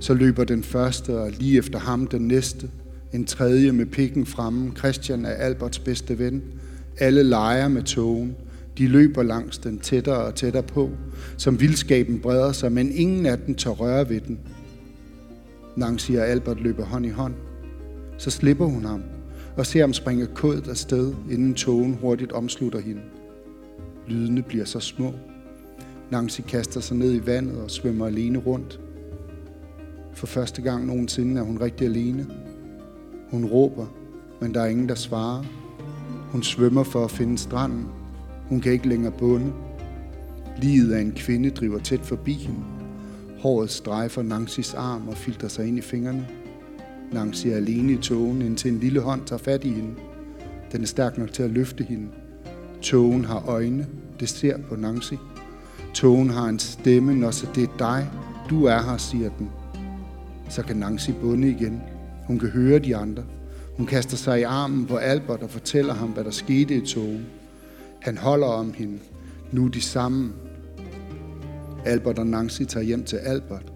Så løber den første, og lige efter ham den næste. En tredje med pikken fremme. Christian er Alberts bedste ven. Alle leger med togen. De løber langs den tættere og tættere på, som vildskaben breder sig, men ingen af dem tør røre ved den. Nancy og Albert løber hånd i hånd. Så slipper hun ham og ser ham springe kodet af sted, inden togen hurtigt omslutter hende. Lydene bliver så små. Nancy kaster sig ned i vandet og svømmer alene rundt. For første gang nogensinde er hun rigtig alene. Hun råber, men der er ingen, der svarer. Hun svømmer for at finde stranden. Hun kan ikke længere bunde. Livet af en kvinde driver tæt forbi hende. Håret strejfer Nancys arm og filter sig ind i fingrene. Nancy er alene i togen, indtil en lille hånd tager fat i hende. Den er stærk nok til at løfte hende. Togen har øjne. Det ser på Nancy. Togen har en stemme, når så det er dig. Du er her, siger den. Så kan Nancy bunde igen. Hun kan høre de andre. Hun kaster sig i armen på Albert og fortæller ham, hvad der skete i togen. Han holder om hende. Nu er de sammen. Albert og Nancy tager hjem til Albert.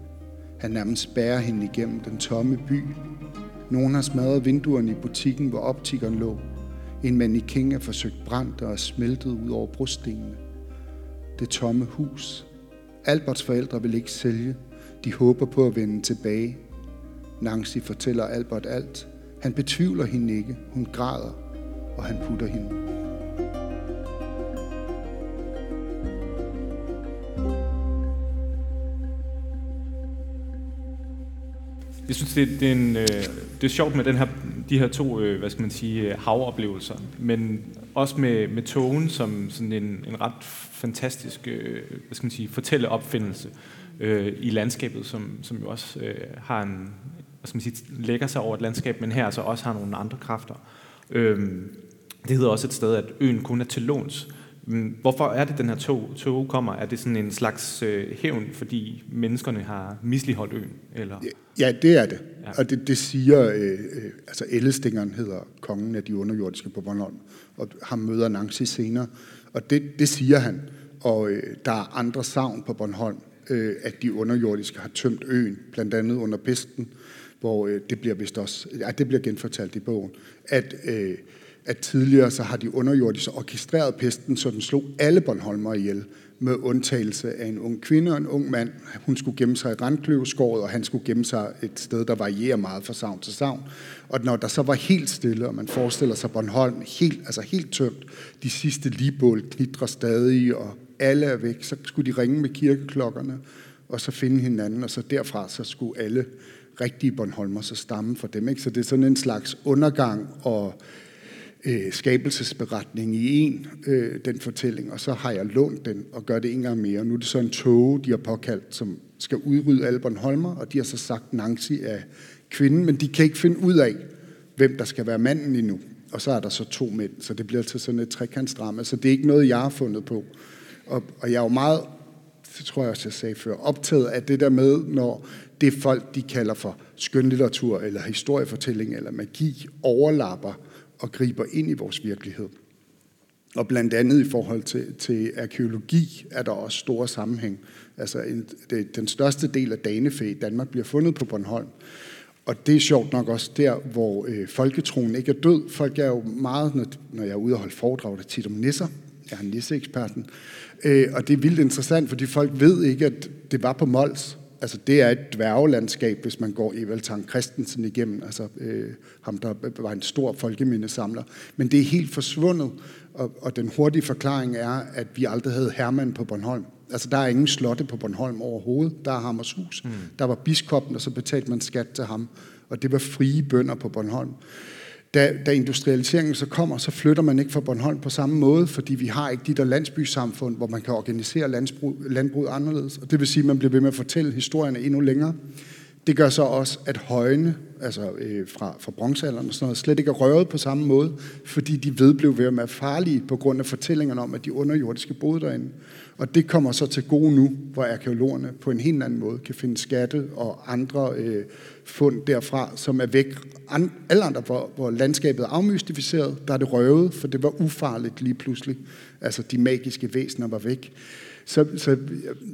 Han nærmest bærer hende igennem den tomme by. Nogen har smadret vinduerne i butikken, hvor optikeren lå. En mannequin er forsøgt brændt og er smeltet ud over brostenene. Det tomme hus. Alberts forældre vil ikke sælge. De håber på at vende tilbage. Nancy fortæller Albert alt. Han betvivler hende ikke. Hun græder, og han putter hende. Jeg synes, det, det, er, en, øh, det er sjovt med den her, de her to øh, hvad skal man sige, øh, havoplevelser, men også med, med togen som sådan en, en ret fantastisk øh, hvad skal man sige, fortælleopfindelse øh, i landskabet, som, som jo også øh, har en, hvad skal man sige, lægger sig over et landskab, men her altså også har nogle andre kræfter. Øh, det hedder også et sted, at øen kun er til låns. Hvorfor er det, den her tog, tog kommer? Er det sådan en slags øh, hævn, fordi menneskerne har misligeholdt øen? Eller? Ja, det er det. Ja. Og det, det siger, øh, øh, altså Ellestingeren hedder kongen af de underjordiske på Bornholm, og ham møder Nancy senere. Og det, det siger han. Og øh, der er andre savn på Bornholm, øh, at de underjordiske har tømt øen, blandt andet under pesten, hvor øh, det bliver vist også, ja, det bliver genfortalt i bogen, at øh, at tidligere så har de underjordiske orkestreret pesten, så den slog alle Bornholmer ihjel, med undtagelse af en ung kvinde og en ung mand. Hun skulle gemme sig i Randkløveskåret, og han skulle gemme sig et sted, der varierer meget fra savn til savn. Og når der så var helt stille, og man forestiller sig Bornholm helt, altså helt tømt, de sidste ligebål knitrer stadig, og alle er væk, så skulle de ringe med kirkeklokkerne, og så finde hinanden, og så derfra så skulle alle rigtige Bornholmer så stamme for dem. Ikke? Så det er sådan en slags undergang og øh, skabelsesberetning i en, øh, den fortælling, og så har jeg lånt den og gør det en gang mere. Nu er det så en tog, de har påkaldt, som skal udrydde alle Holmer, og de har så sagt Nancy af kvinden, men de kan ikke finde ud af, hvem der skal være manden endnu. Og så er der så to mænd, så det bliver til sådan et trekantsdrama, så det er ikke noget, jeg har fundet på. Og, og jeg er jo meget, det tror jeg også, jeg sagde før, optaget af det der med, når det folk, de kalder for skønlitteratur, eller historiefortælling, eller magi, overlapper og griber ind i vores virkelighed. Og blandt andet i forhold til, til arkeologi er der også store sammenhæng. Altså en, det, den største del af danefæ i Danmark bliver fundet på Bornholm. Og det er sjovt nok også der, hvor øh, folketroen ikke er død. Folk er jo meget, når, når jeg er ude og holde foredrag, der tit om nisser. Jeg er nisseeksperten. Øh, og det er vildt interessant, fordi folk ved ikke, at det var på Mols altså det er et dværgelandskab, hvis man går Evald Tang Christensen igennem, altså øh, ham, der var en stor folkemindesamler. Men det er helt forsvundet, og, og den hurtige forklaring er, at vi aldrig havde Hermann på Bornholm. Altså der er ingen slotte på Bornholm overhovedet. Der er Hammershus. Mm. Der var biskoppen, og så betalte man skat til ham. Og det var frie bønder på Bornholm da, da industrialiseringen så kommer, så flytter man ikke fra Bornholm på samme måde, fordi vi har ikke de der landsbysamfund, hvor man kan organisere landbrug, landbrug anderledes. Og det vil sige, at man bliver ved med at fortælle historierne endnu længere. Det gør så også, at højene, altså øh, fra, fra bronzealderen og sådan noget, slet ikke er røvet på samme måde, fordi de vedblev ved at være farlige på grund af fortællingerne om, at de underjordiske boede derinde. Og det kommer så til gode nu, hvor arkeologerne på en helt anden måde kan finde skatte og andre øh, fund derfra, som er væk. An, alle andre, hvor, hvor landskabet er afmystificeret, der er det røvet, for det var ufarligt lige pludselig. Altså de magiske væsener var væk. Så, så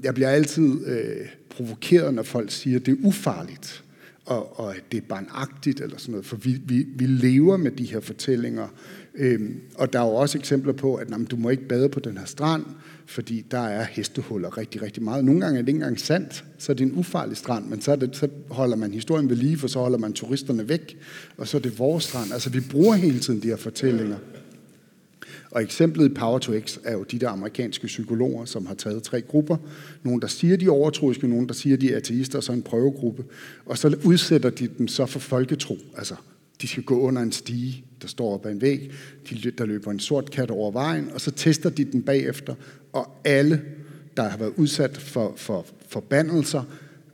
jeg bliver altid øh, provokeret, når folk siger, at det er ufarligt, og, og at det er barnagtigt eller sådan noget, for vi, vi, vi lever med de her fortællinger. Øhm, og der er jo også eksempler på, at jamen, du må ikke bade på den her strand, fordi der er hestehuller rigtig, rigtig meget. Nogle gange er det ikke engang sandt, så er det en ufarlig strand, men så, det, så holder man historien ved lige, for så holder man turisterne væk, og så er det vores strand. Altså vi bruger hele tiden de her fortællinger. Og eksemplet i Power to X er jo de der amerikanske psykologer, som har taget tre grupper. Nogle, der siger, de er overtroiske, nogle, der siger, de er ateister, og så en prøvegruppe. Og så udsætter de dem så for folketro. Altså, de skal gå under en stige, der står op ad en væg. De, der løber en sort kat over vejen, og så tester de den bagefter. Og alle, der har været udsat for, for forbandelser,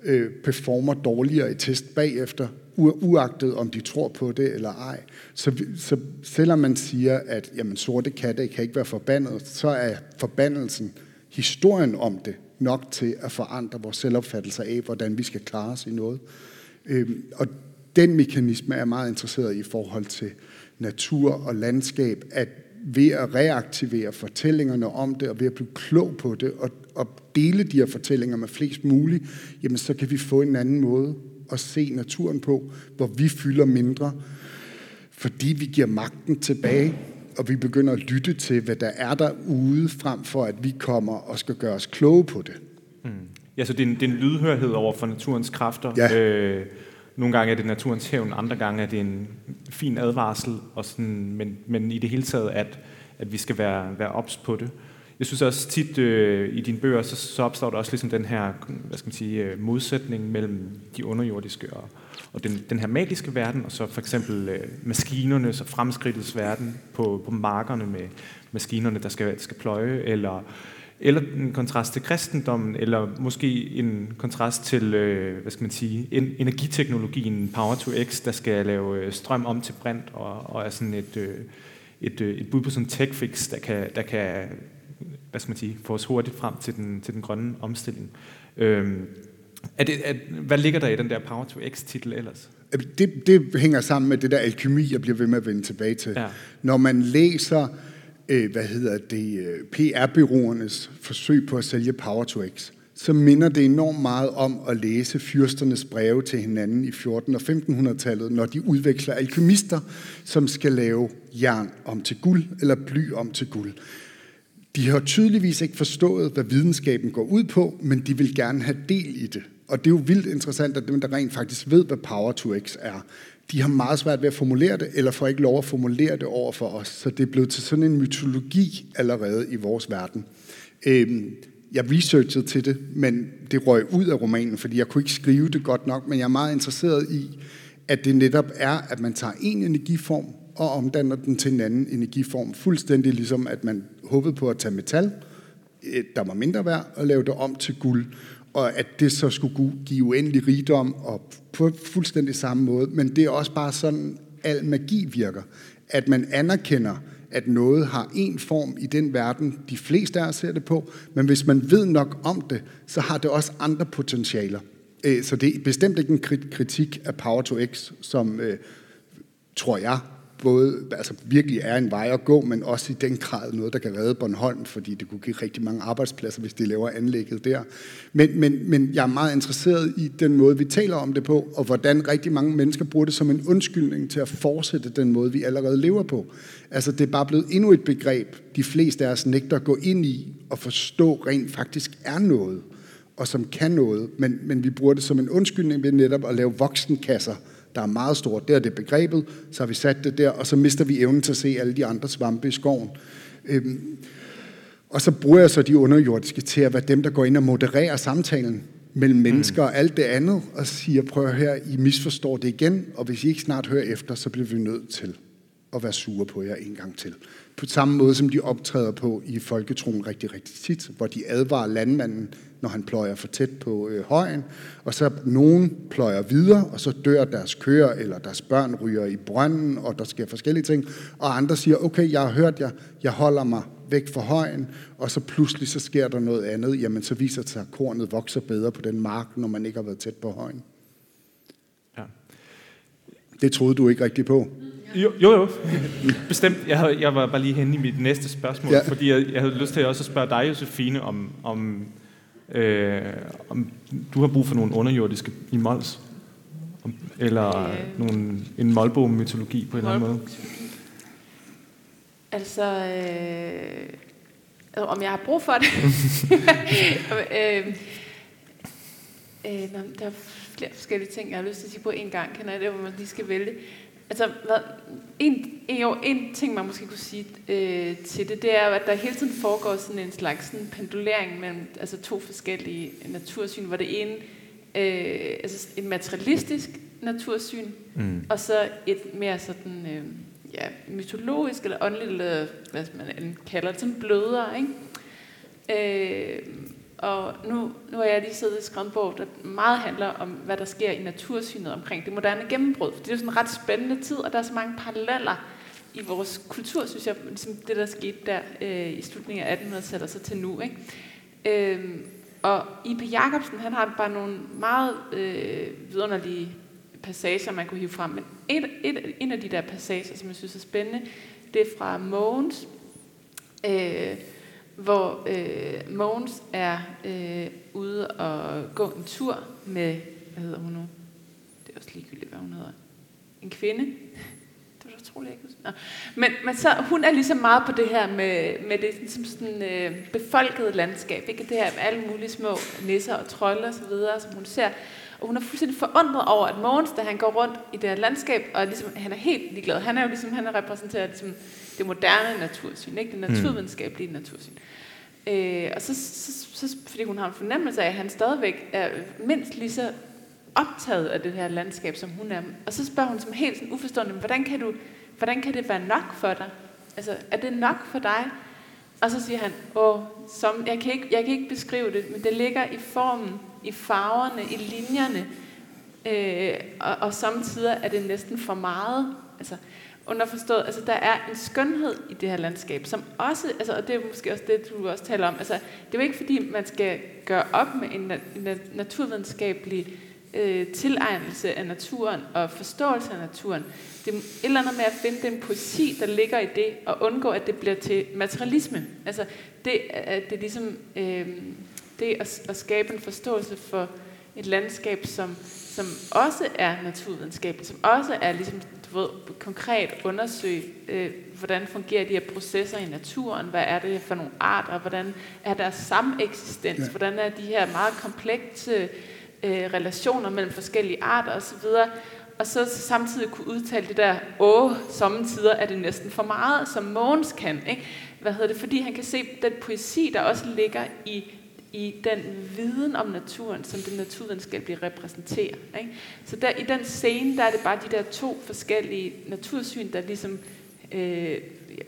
øh, performer dårligere i test bagefter, uagtet om de tror på det eller ej. Så, så selvom man siger, at jamen, sorte katte kan ikke være forbandet, så er forbandelsen, historien om det, nok til at forandre vores selvopfattelse af, hvordan vi skal klare os i noget. Øh, og den mekanisme er meget interesseret i forhold til natur og landskab, at ved at reaktivere fortællingerne om det, og ved at blive klog på det, og, og dele de her fortællinger med flest muligt, jamen så kan vi få en anden måde at se naturen på, hvor vi fylder mindre, fordi vi giver magten tilbage, og vi begynder at lytte til, hvad der er derude, frem for at vi kommer og skal gøre os kloge på det. Mm. Ja, så det er, en, det er en lydhørhed over for naturens kræfter. Ja. Øh, nogle gange er det naturens hævn, andre gange er det en fin advarsel, og sådan, men, men i det hele taget, at, at vi skal være, være ops på det. Jeg synes også tit øh, i dine bøger, så, så opstår der også ligesom den her hvad skal man sige, øh, modsætning mellem de underjordiske og, og den, den her magiske verden, og så for eksempel øh, maskinernes og fremskridtets verden på, på markerne med maskinerne, der skal, skal pløje, eller, eller en kontrast til kristendommen, eller måske en kontrast til, øh, hvad skal man sige, en, energiteknologien Power to X, der skal lave øh, strøm om til brint, og, og er sådan et, øh, et, øh, et bud på sådan en tech fix, der kan, der kan hvad skal man sige, få os hurtigt frem til den, til den grønne omstilling. Øhm, er det, er, hvad ligger der i den der Power to X-titel ellers? Det, det hænger sammen med det der alkemi, jeg bliver ved med at vende tilbage til. Ja. Når man læser, øh, hvad hedder det, øh, PR-byråernes forsøg på at sælge Power to X, så minder det enormt meget om at læse fyrsternes breve til hinanden i 14- og 1500-tallet, når de udveksler alkymister, som skal lave jern om til guld, eller bly om til guld. De har tydeligvis ikke forstået, hvad videnskaben går ud på, men de vil gerne have del i det. Og det er jo vildt interessant, at dem, der rent faktisk ved, hvad Power to X er, de har meget svært ved at formulere det, eller får ikke lov at formulere det over for os. Så det er blevet til sådan en mytologi allerede i vores verden. Øhm, jeg researchede til det, men det røg ud af romanen, fordi jeg kunne ikke skrive det godt nok, men jeg er meget interesseret i, at det netop er, at man tager en energiform, og omdanner den til en anden energiform. Fuldstændig ligesom, at man håbede på at tage metal, øh, der var mindre værd, og lave det om til guld. Og at det så skulle give uendelig rigdom, og på fuldstændig samme måde. Men det er også bare sådan, al magi virker. At man anerkender, at noget har en form i den verden, de fleste af os ser det på, men hvis man ved nok om det, så har det også andre potentialer. Øh, så det er bestemt ikke en kritik af Power to X, som, øh, tror jeg, både altså virkelig er en vej at gå, men også i den grad noget, der kan redde Bornholm, fordi det kunne give rigtig mange arbejdspladser, hvis de laver anlægget der. Men, men, men jeg er meget interesseret i den måde, vi taler om det på, og hvordan rigtig mange mennesker bruger det som en undskyldning til at fortsætte den måde, vi allerede lever på. Altså, det er bare blevet endnu et begreb, de fleste af os nægter at gå ind i og forstå rent faktisk er noget, og som kan noget, men, men vi bruger det som en undskyldning ved netop at lave voksenkasser, der er meget stort. Der er det begrebet, så har vi sat det der, og så mister vi evnen til at se alle de andre svampe i skoven. Øhm, og så bruger jeg så de underjordiske til at være dem, der går ind og modererer samtalen mellem mennesker mm. og alt det andet, og siger, prøv her, I misforstår det igen, og hvis I ikke snart hører efter, så bliver vi nødt til og være sure på jer en gang til. På samme måde, som de optræder på i folketroen rigtig, rigtig tit, hvor de advarer landmanden, når han pløjer for tæt på øh, højen, og så nogen pløjer videre, og så dør deres køer, eller deres børn ryger i brønden, og der sker forskellige ting, og andre siger, okay, jeg har hørt jer, jeg holder mig væk fra højen, og så pludselig så sker der noget andet, jamen så viser det sig, at kornet vokser bedre på den mark, når man ikke har været tæt på højen. Ja. Det troede du ikke rigtigt på. Jo, jo, jo. bestemt. Jeg, havde, jeg var bare lige henne i mit næste spørgsmål, ja. fordi jeg, jeg havde lyst til også at spørge dig, Josefine, om, om, øh, om du har brug for nogle underjordiske i Mols, om, eller øh, nogle, en Molbo-mytologi på en eller anden måde. Altså, øh, om jeg har brug for det? øh, øh, der er flere forskellige ting, jeg har lyst til at sige på en gang. Kan jeg det, hvor man lige skal vælge? Altså, hvad, en, jo, en ting, man måske kunne sige øh, til det, det er at der hele tiden foregår sådan en slags sådan pendulering mellem altså to forskellige natursyn, hvor det ene øh, altså et materialistisk natursyn, mm. og så et mere sådan øh, ja, mytologisk eller åndeligt, eller hvad man kalder det, sådan blødere, ikke? Øh, og nu, nu har jeg lige siddet og skrevet en bog, der meget handler om, hvad der sker i natursynet omkring det moderne gennembrud. For det er jo sådan en ret spændende tid, og der er så mange paralleller i vores kultur, synes jeg, ligesom det, der skete der øh, i slutningen af 1800-tallet og så til nu. Ikke? Øhm, og I.P. Jacobsen, han har bare nogle meget øh, vidunderlige passager, man kunne hive frem. Men et, et, en af de der passager, som jeg synes er spændende, det er fra Mogens, øh, hvor øh, Mogens er øh, ude og gå en tur med, hvad hedder hun nu? Det er også ligegyldigt, hvad hun hedder. En kvinde. Det var utroligt, ikke Nå. Men, men så, hun er ligesom meget på det her med, med det ligesom sådan, øh, befolkede landskab. Ikke? Det her med alle mulige små nisser og trolde osv., som hun ser. Og hun er fuldstændig forundret over, at Mogens, da han går rundt i det her landskab, og ligesom, han er helt ligeglad. Han er jo ligesom, han er repræsenteret ligesom, det moderne natursyn, ikke? det mm. naturvidenskabelige mm. natursyn. Øh, og så, så, så, fordi hun har en fornemmelse af, at han stadigvæk er mindst lige så optaget af det her landskab, som hun er. Og så spørger hun som helt sådan uforstående, hvordan kan, du, hvordan kan det være nok for dig? Altså, er det nok for dig? Og så siger han, Åh, som, jeg, kan ikke, jeg kan ikke beskrive det, men det ligger i formen, i farverne, i linjerne, øh, og, og samtidig er det næsten for meget. Altså, underforstået, altså der er en skønhed i det her landskab, som også, altså, og det er måske også det, du også taler om, altså det er jo ikke fordi, man skal gøre op med en, en naturvidenskabelig øh, tilegnelse af naturen og forståelse af naturen. Det er et eller andet med at finde den poesi, der ligger i det, og undgå, at det bliver til materialisme. Altså det, at det ligesom øh, det at, at skabe en forståelse for et landskab, som, som også er naturvidenskabeligt, som også er ligesom ved, konkret undersøge, øh, hvordan fungerer de her processer i naturen, hvad er det for nogle arter, hvordan er der sameksistens, ja. hvordan er de her meget komplekse øh, relationer mellem forskellige arter osv., og så samtidig kunne udtale det der, åh, samtidig er det næsten for meget, som Mogens kan, ikke? Hvad hedder det? Fordi han kan se den poesi, der også ligger i i den viden om naturen, som det naturvidenskabelige repræsenterer. Ikke? Så der, i den scene, der er det bare de der to forskellige natursyn, der ligesom øh,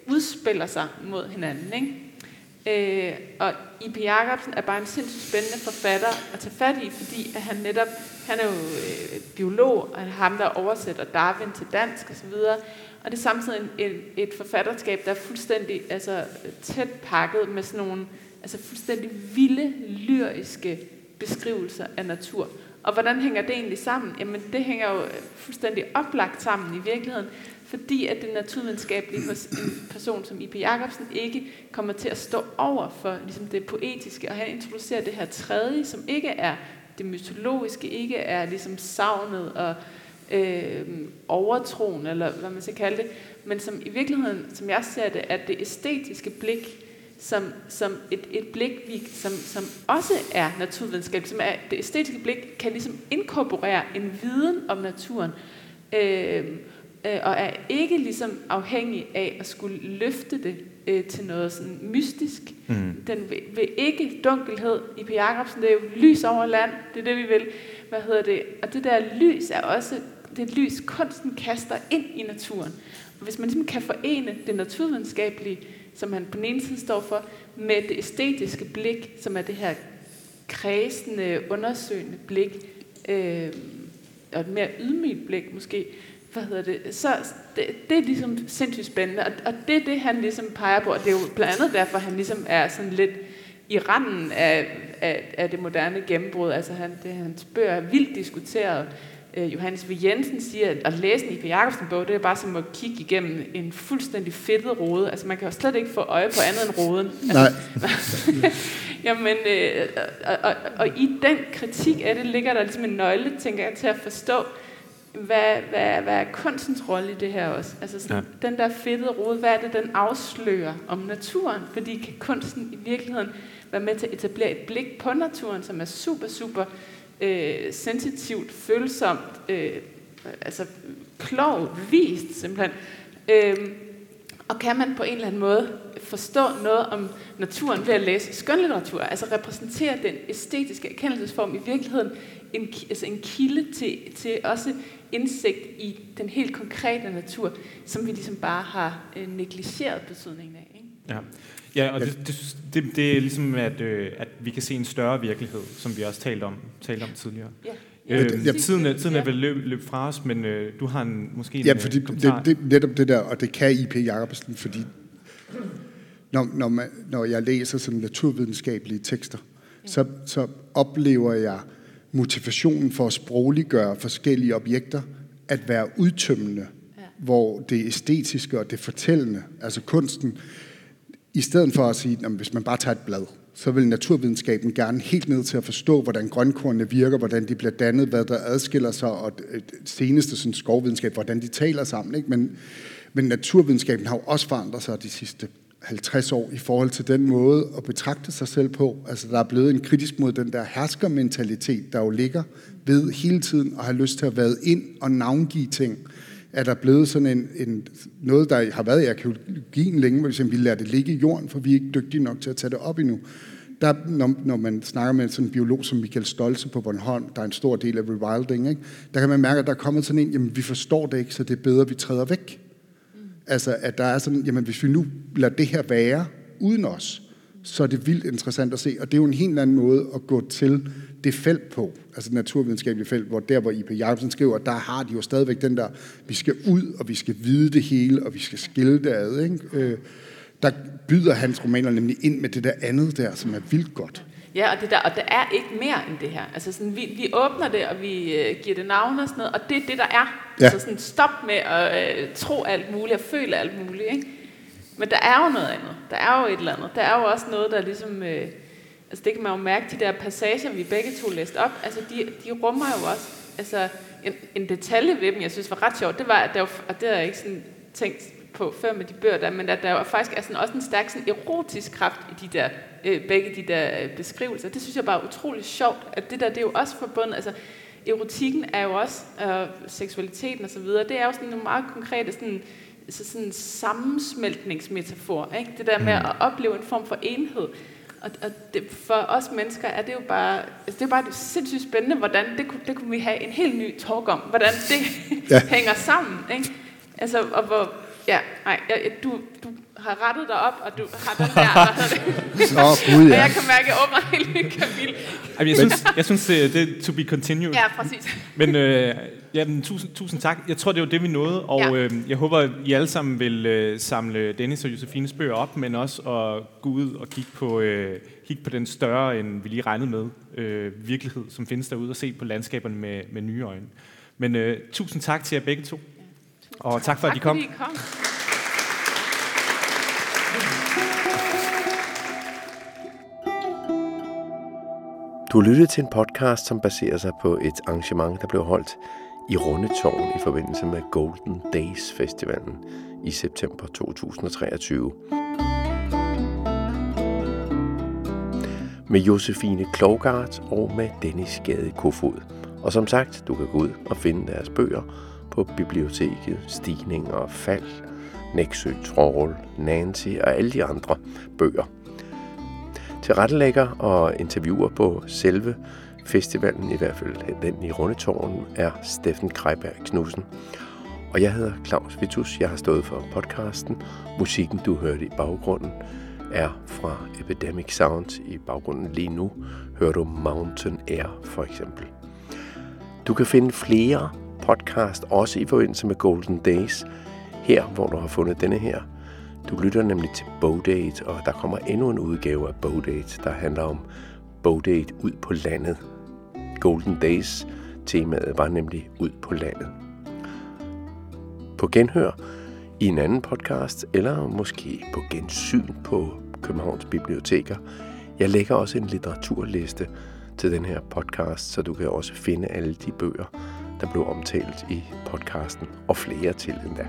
udspiller sig mod hinanden. Ikke? Øh, og I.P. Jacobsen er bare en sindssygt spændende forfatter at tage fat i, fordi at han netop, han er jo øh, biolog, og han er ham, der oversætter Darwin til dansk osv., og det er samtidig en, en, et forfatterskab, der er fuldstændig altså, tæt pakket med sådan nogle altså fuldstændig vilde, lyriske beskrivelser af natur. Og hvordan hænger det egentlig sammen? Jamen det hænger jo fuldstændig oplagt sammen i virkeligheden, fordi at det naturvidenskabelige hos en person som I.P. Jacobsen ikke kommer til at stå over for ligesom det poetiske, og han introducerer det her tredje, som ikke er det mytologiske, ikke er ligesom savnet og øh, overtroen, eller hvad man skal kalde det, men som i virkeligheden, som jeg ser det, er det æstetiske blik, som, som et, et blik, vi, som, som også er naturvidenskab, som er det æstetiske blik, kan ligesom inkorporere en viden om naturen, øh, øh, og er ikke ligesom afhængig af at skulle løfte det øh, til noget sådan mystisk. Mm. Den vil, vil ikke dunkelhed i P. Jacobsen, det er jo lys over land, det er det, vi vil. Hvad hedder det? Og det der lys er også det lys, kunsten kaster ind i naturen. Hvis man ligesom kan forene det naturvidenskabelige, som han på den ene side står for, med det æstetiske blik, som er det her kredsende, undersøgende blik, øh, og et mere ydmygt blik måske, hvad hedder det, så det, det er ligesom sindssygt spændende, og, og det er det, han ligesom peger på, og det er jo blandt andet derfor, han ligesom er sådan lidt i randen af, af, af det moderne gennembrud. Altså han, det, hans bøger er vildt diskuteret. Uh, Johannes V. Jensen siger, at at læse en I.P. Jacobsen bog, det er bare som at kigge igennem en fuldstændig fedtet rode. Altså man kan jo slet ikke få øje på andet end roden. Altså, Nej. Jamen, øh, og, og, og i den kritik af det ligger der ligesom en nøgle, tænker jeg, til at forstå, hvad, hvad, hvad er kunstens rolle i det her også? Altså sådan, ja. den der fedtede rode, hvad er det, den afslører om naturen? Fordi kan kunsten i virkeligheden være med til at etablere et blik på naturen, som er super, super øh, Øh, sensitivt, følsomt, øh, altså klogt, vist simpelthen. Øh, og kan man på en eller anden måde forstå noget om naturen ved at læse skønlitteratur, altså repræsentere den æstetiske erkendelsesform i virkeligheden en, altså en kilde til, til også indsigt i den helt konkrete natur, som vi ligesom bare har øh, negligeret betydningen af. Ikke? Ja. Ja, og det, det, det, det er ligesom, at, øh, at vi kan se en større virkelighed, som vi også talte om, talte om tidligere. Ja. Øh, ja, tiden er, tiden er vel løb, løb fra os, men øh, du har en, måske en Ja, fordi øh, det, det, netop det der, og det kan I.P. Jacobsen, fordi når, når, man, når jeg læser sådan naturvidenskabelige tekster, ja. så, så oplever jeg motivationen for at sprogliggøre forskellige objekter at være udtømmende, ja. hvor det æstetiske og det fortællende, altså kunsten, i stedet for at sige, at hvis man bare tager et blad, så vil naturvidenskaben gerne helt ned til at forstå, hvordan grønkornene virker, hvordan de bliver dannet, hvad der adskiller sig, og det seneste sådan, skovvidenskab, hvordan de taler sammen. Ikke? Men, men naturvidenskaben har jo også forandret sig de sidste 50 år i forhold til den måde at betragte sig selv på. Altså der er blevet en kritisk mod den der herskermentalitet, der jo ligger ved hele tiden at have lyst til at være ind og navngive ting. Er der blevet sådan en, en, noget, der har været i arkeologien længe, hvor vi lader det ligge i jorden, for vi er ikke dygtige nok til at tage det op endnu. Der, når, når man snakker med sådan en biolog som Michael Stolze på Bornholm, der er en stor del af rewilding, ikke? der kan man mærke, at der er kommet sådan en, jamen vi forstår det ikke, så det er bedre, at vi træder væk. Altså, at der er sådan, jamen hvis vi nu lader det her være uden os, så er det vildt interessant at se. Og det er jo en helt anden måde at gå til det felt på, altså det naturvidenskabelige felt, hvor der, hvor I.P. Jacobsen skriver, der har de jo stadigvæk den der, vi skal ud, og vi skal vide det hele, og vi skal skille det ad. Ikke? Øh, der byder hans romaner nemlig ind med det der andet der, som er vildt godt. Ja, og det der, og der er ikke mere end det her. Altså sådan, vi, vi åbner det, og vi øh, giver det navn og sådan noget, og det er det, der er. Ja. Altså sådan, stop med at øh, tro alt muligt og føle alt muligt. Ikke? Men der er jo noget andet. Der er jo et eller andet. Der er jo også noget, der ligesom... Øh, altså det kan man jo mærke, de der passager, vi begge to læste op, altså de, de rummer jo også... Altså en, en detalje ved dem, jeg synes var ret sjovt, det var, at der var, og det har jeg ikke sådan tænkt på før med de bøger der, men at der jo faktisk er sådan også en stærk sådan erotisk kraft i de der, øh, begge de der øh, beskrivelser. Det synes jeg bare er utrolig sjovt, at det der, det er jo også forbundet, altså erotikken er jo også, øh, seksualiteten og så videre, det er jo sådan nogle meget konkrete sådan, så sådan en sammensmeltningsmetafor, ikke? det der med mm. at opleve en form for enhed. Og, og det, for os mennesker er det jo bare, altså det er bare det sindssygt spændende, hvordan det, kunne, det kunne vi have en helt ny talk om, hvordan det ja. hænger sammen. Ikke? Altså, og hvor, Ja, nej, jeg, du, du har rettet dig op, og du har den der. Nå, Gud, ja. Og jeg kan mærke, at jeg åbner helt nyt kapitel. Jeg synes, jeg synes det, det er to be continued. Ja, præcis. Men øh, ja, men tusind, tusind tak. Jeg tror, det var det, vi nåede, og ja. øh, jeg håber, at I alle sammen vil øh, samle Dennis og Josefines bøger op, men også at gå ud og kigge på, øh, kigge på den større, end vi lige regnede med, øh, virkelighed, som findes derude, og se på landskaberne med, med nye øjne. Men øh, tusind tak til jer begge to. Og tak for, tak, at I kom. Fordi I kom. Du har lyttet til en podcast, som baserer sig på et arrangement, der blev holdt i Rundetårn i forbindelse med Golden Days Festivalen i september 2023. Med Josefine Klogart og med Dennis Gade Kofod. Og som sagt, du kan gå ud og finde deres bøger på biblioteket Stigning og Fald, Nexø Troll, Nancy og alle de andre bøger. Til rettelægger og interviewer på selve festivalen, i hvert fald den i Rundetårn, er Steffen Kreiberg Knudsen. Og jeg hedder Claus Vitus. Jeg har stået for podcasten. Musikken, du hørte i baggrunden, er fra Epidemic Sound. I baggrunden lige nu hører du Mountain Air for eksempel. Du kan finde flere podcast, også i forbindelse med Golden Days, her hvor du har fundet denne her. Du lytter nemlig til Bowdate, og der kommer endnu en udgave af Bowdate, der handler om Bowdate ud på landet. Golden Days temaet var nemlig ud på landet. På genhør i en anden podcast, eller måske på gensyn på Københavns Biblioteker. Jeg lægger også en litteraturliste til den her podcast, så du kan også finde alle de bøger, der blev omtalt i podcasten, og flere til endda.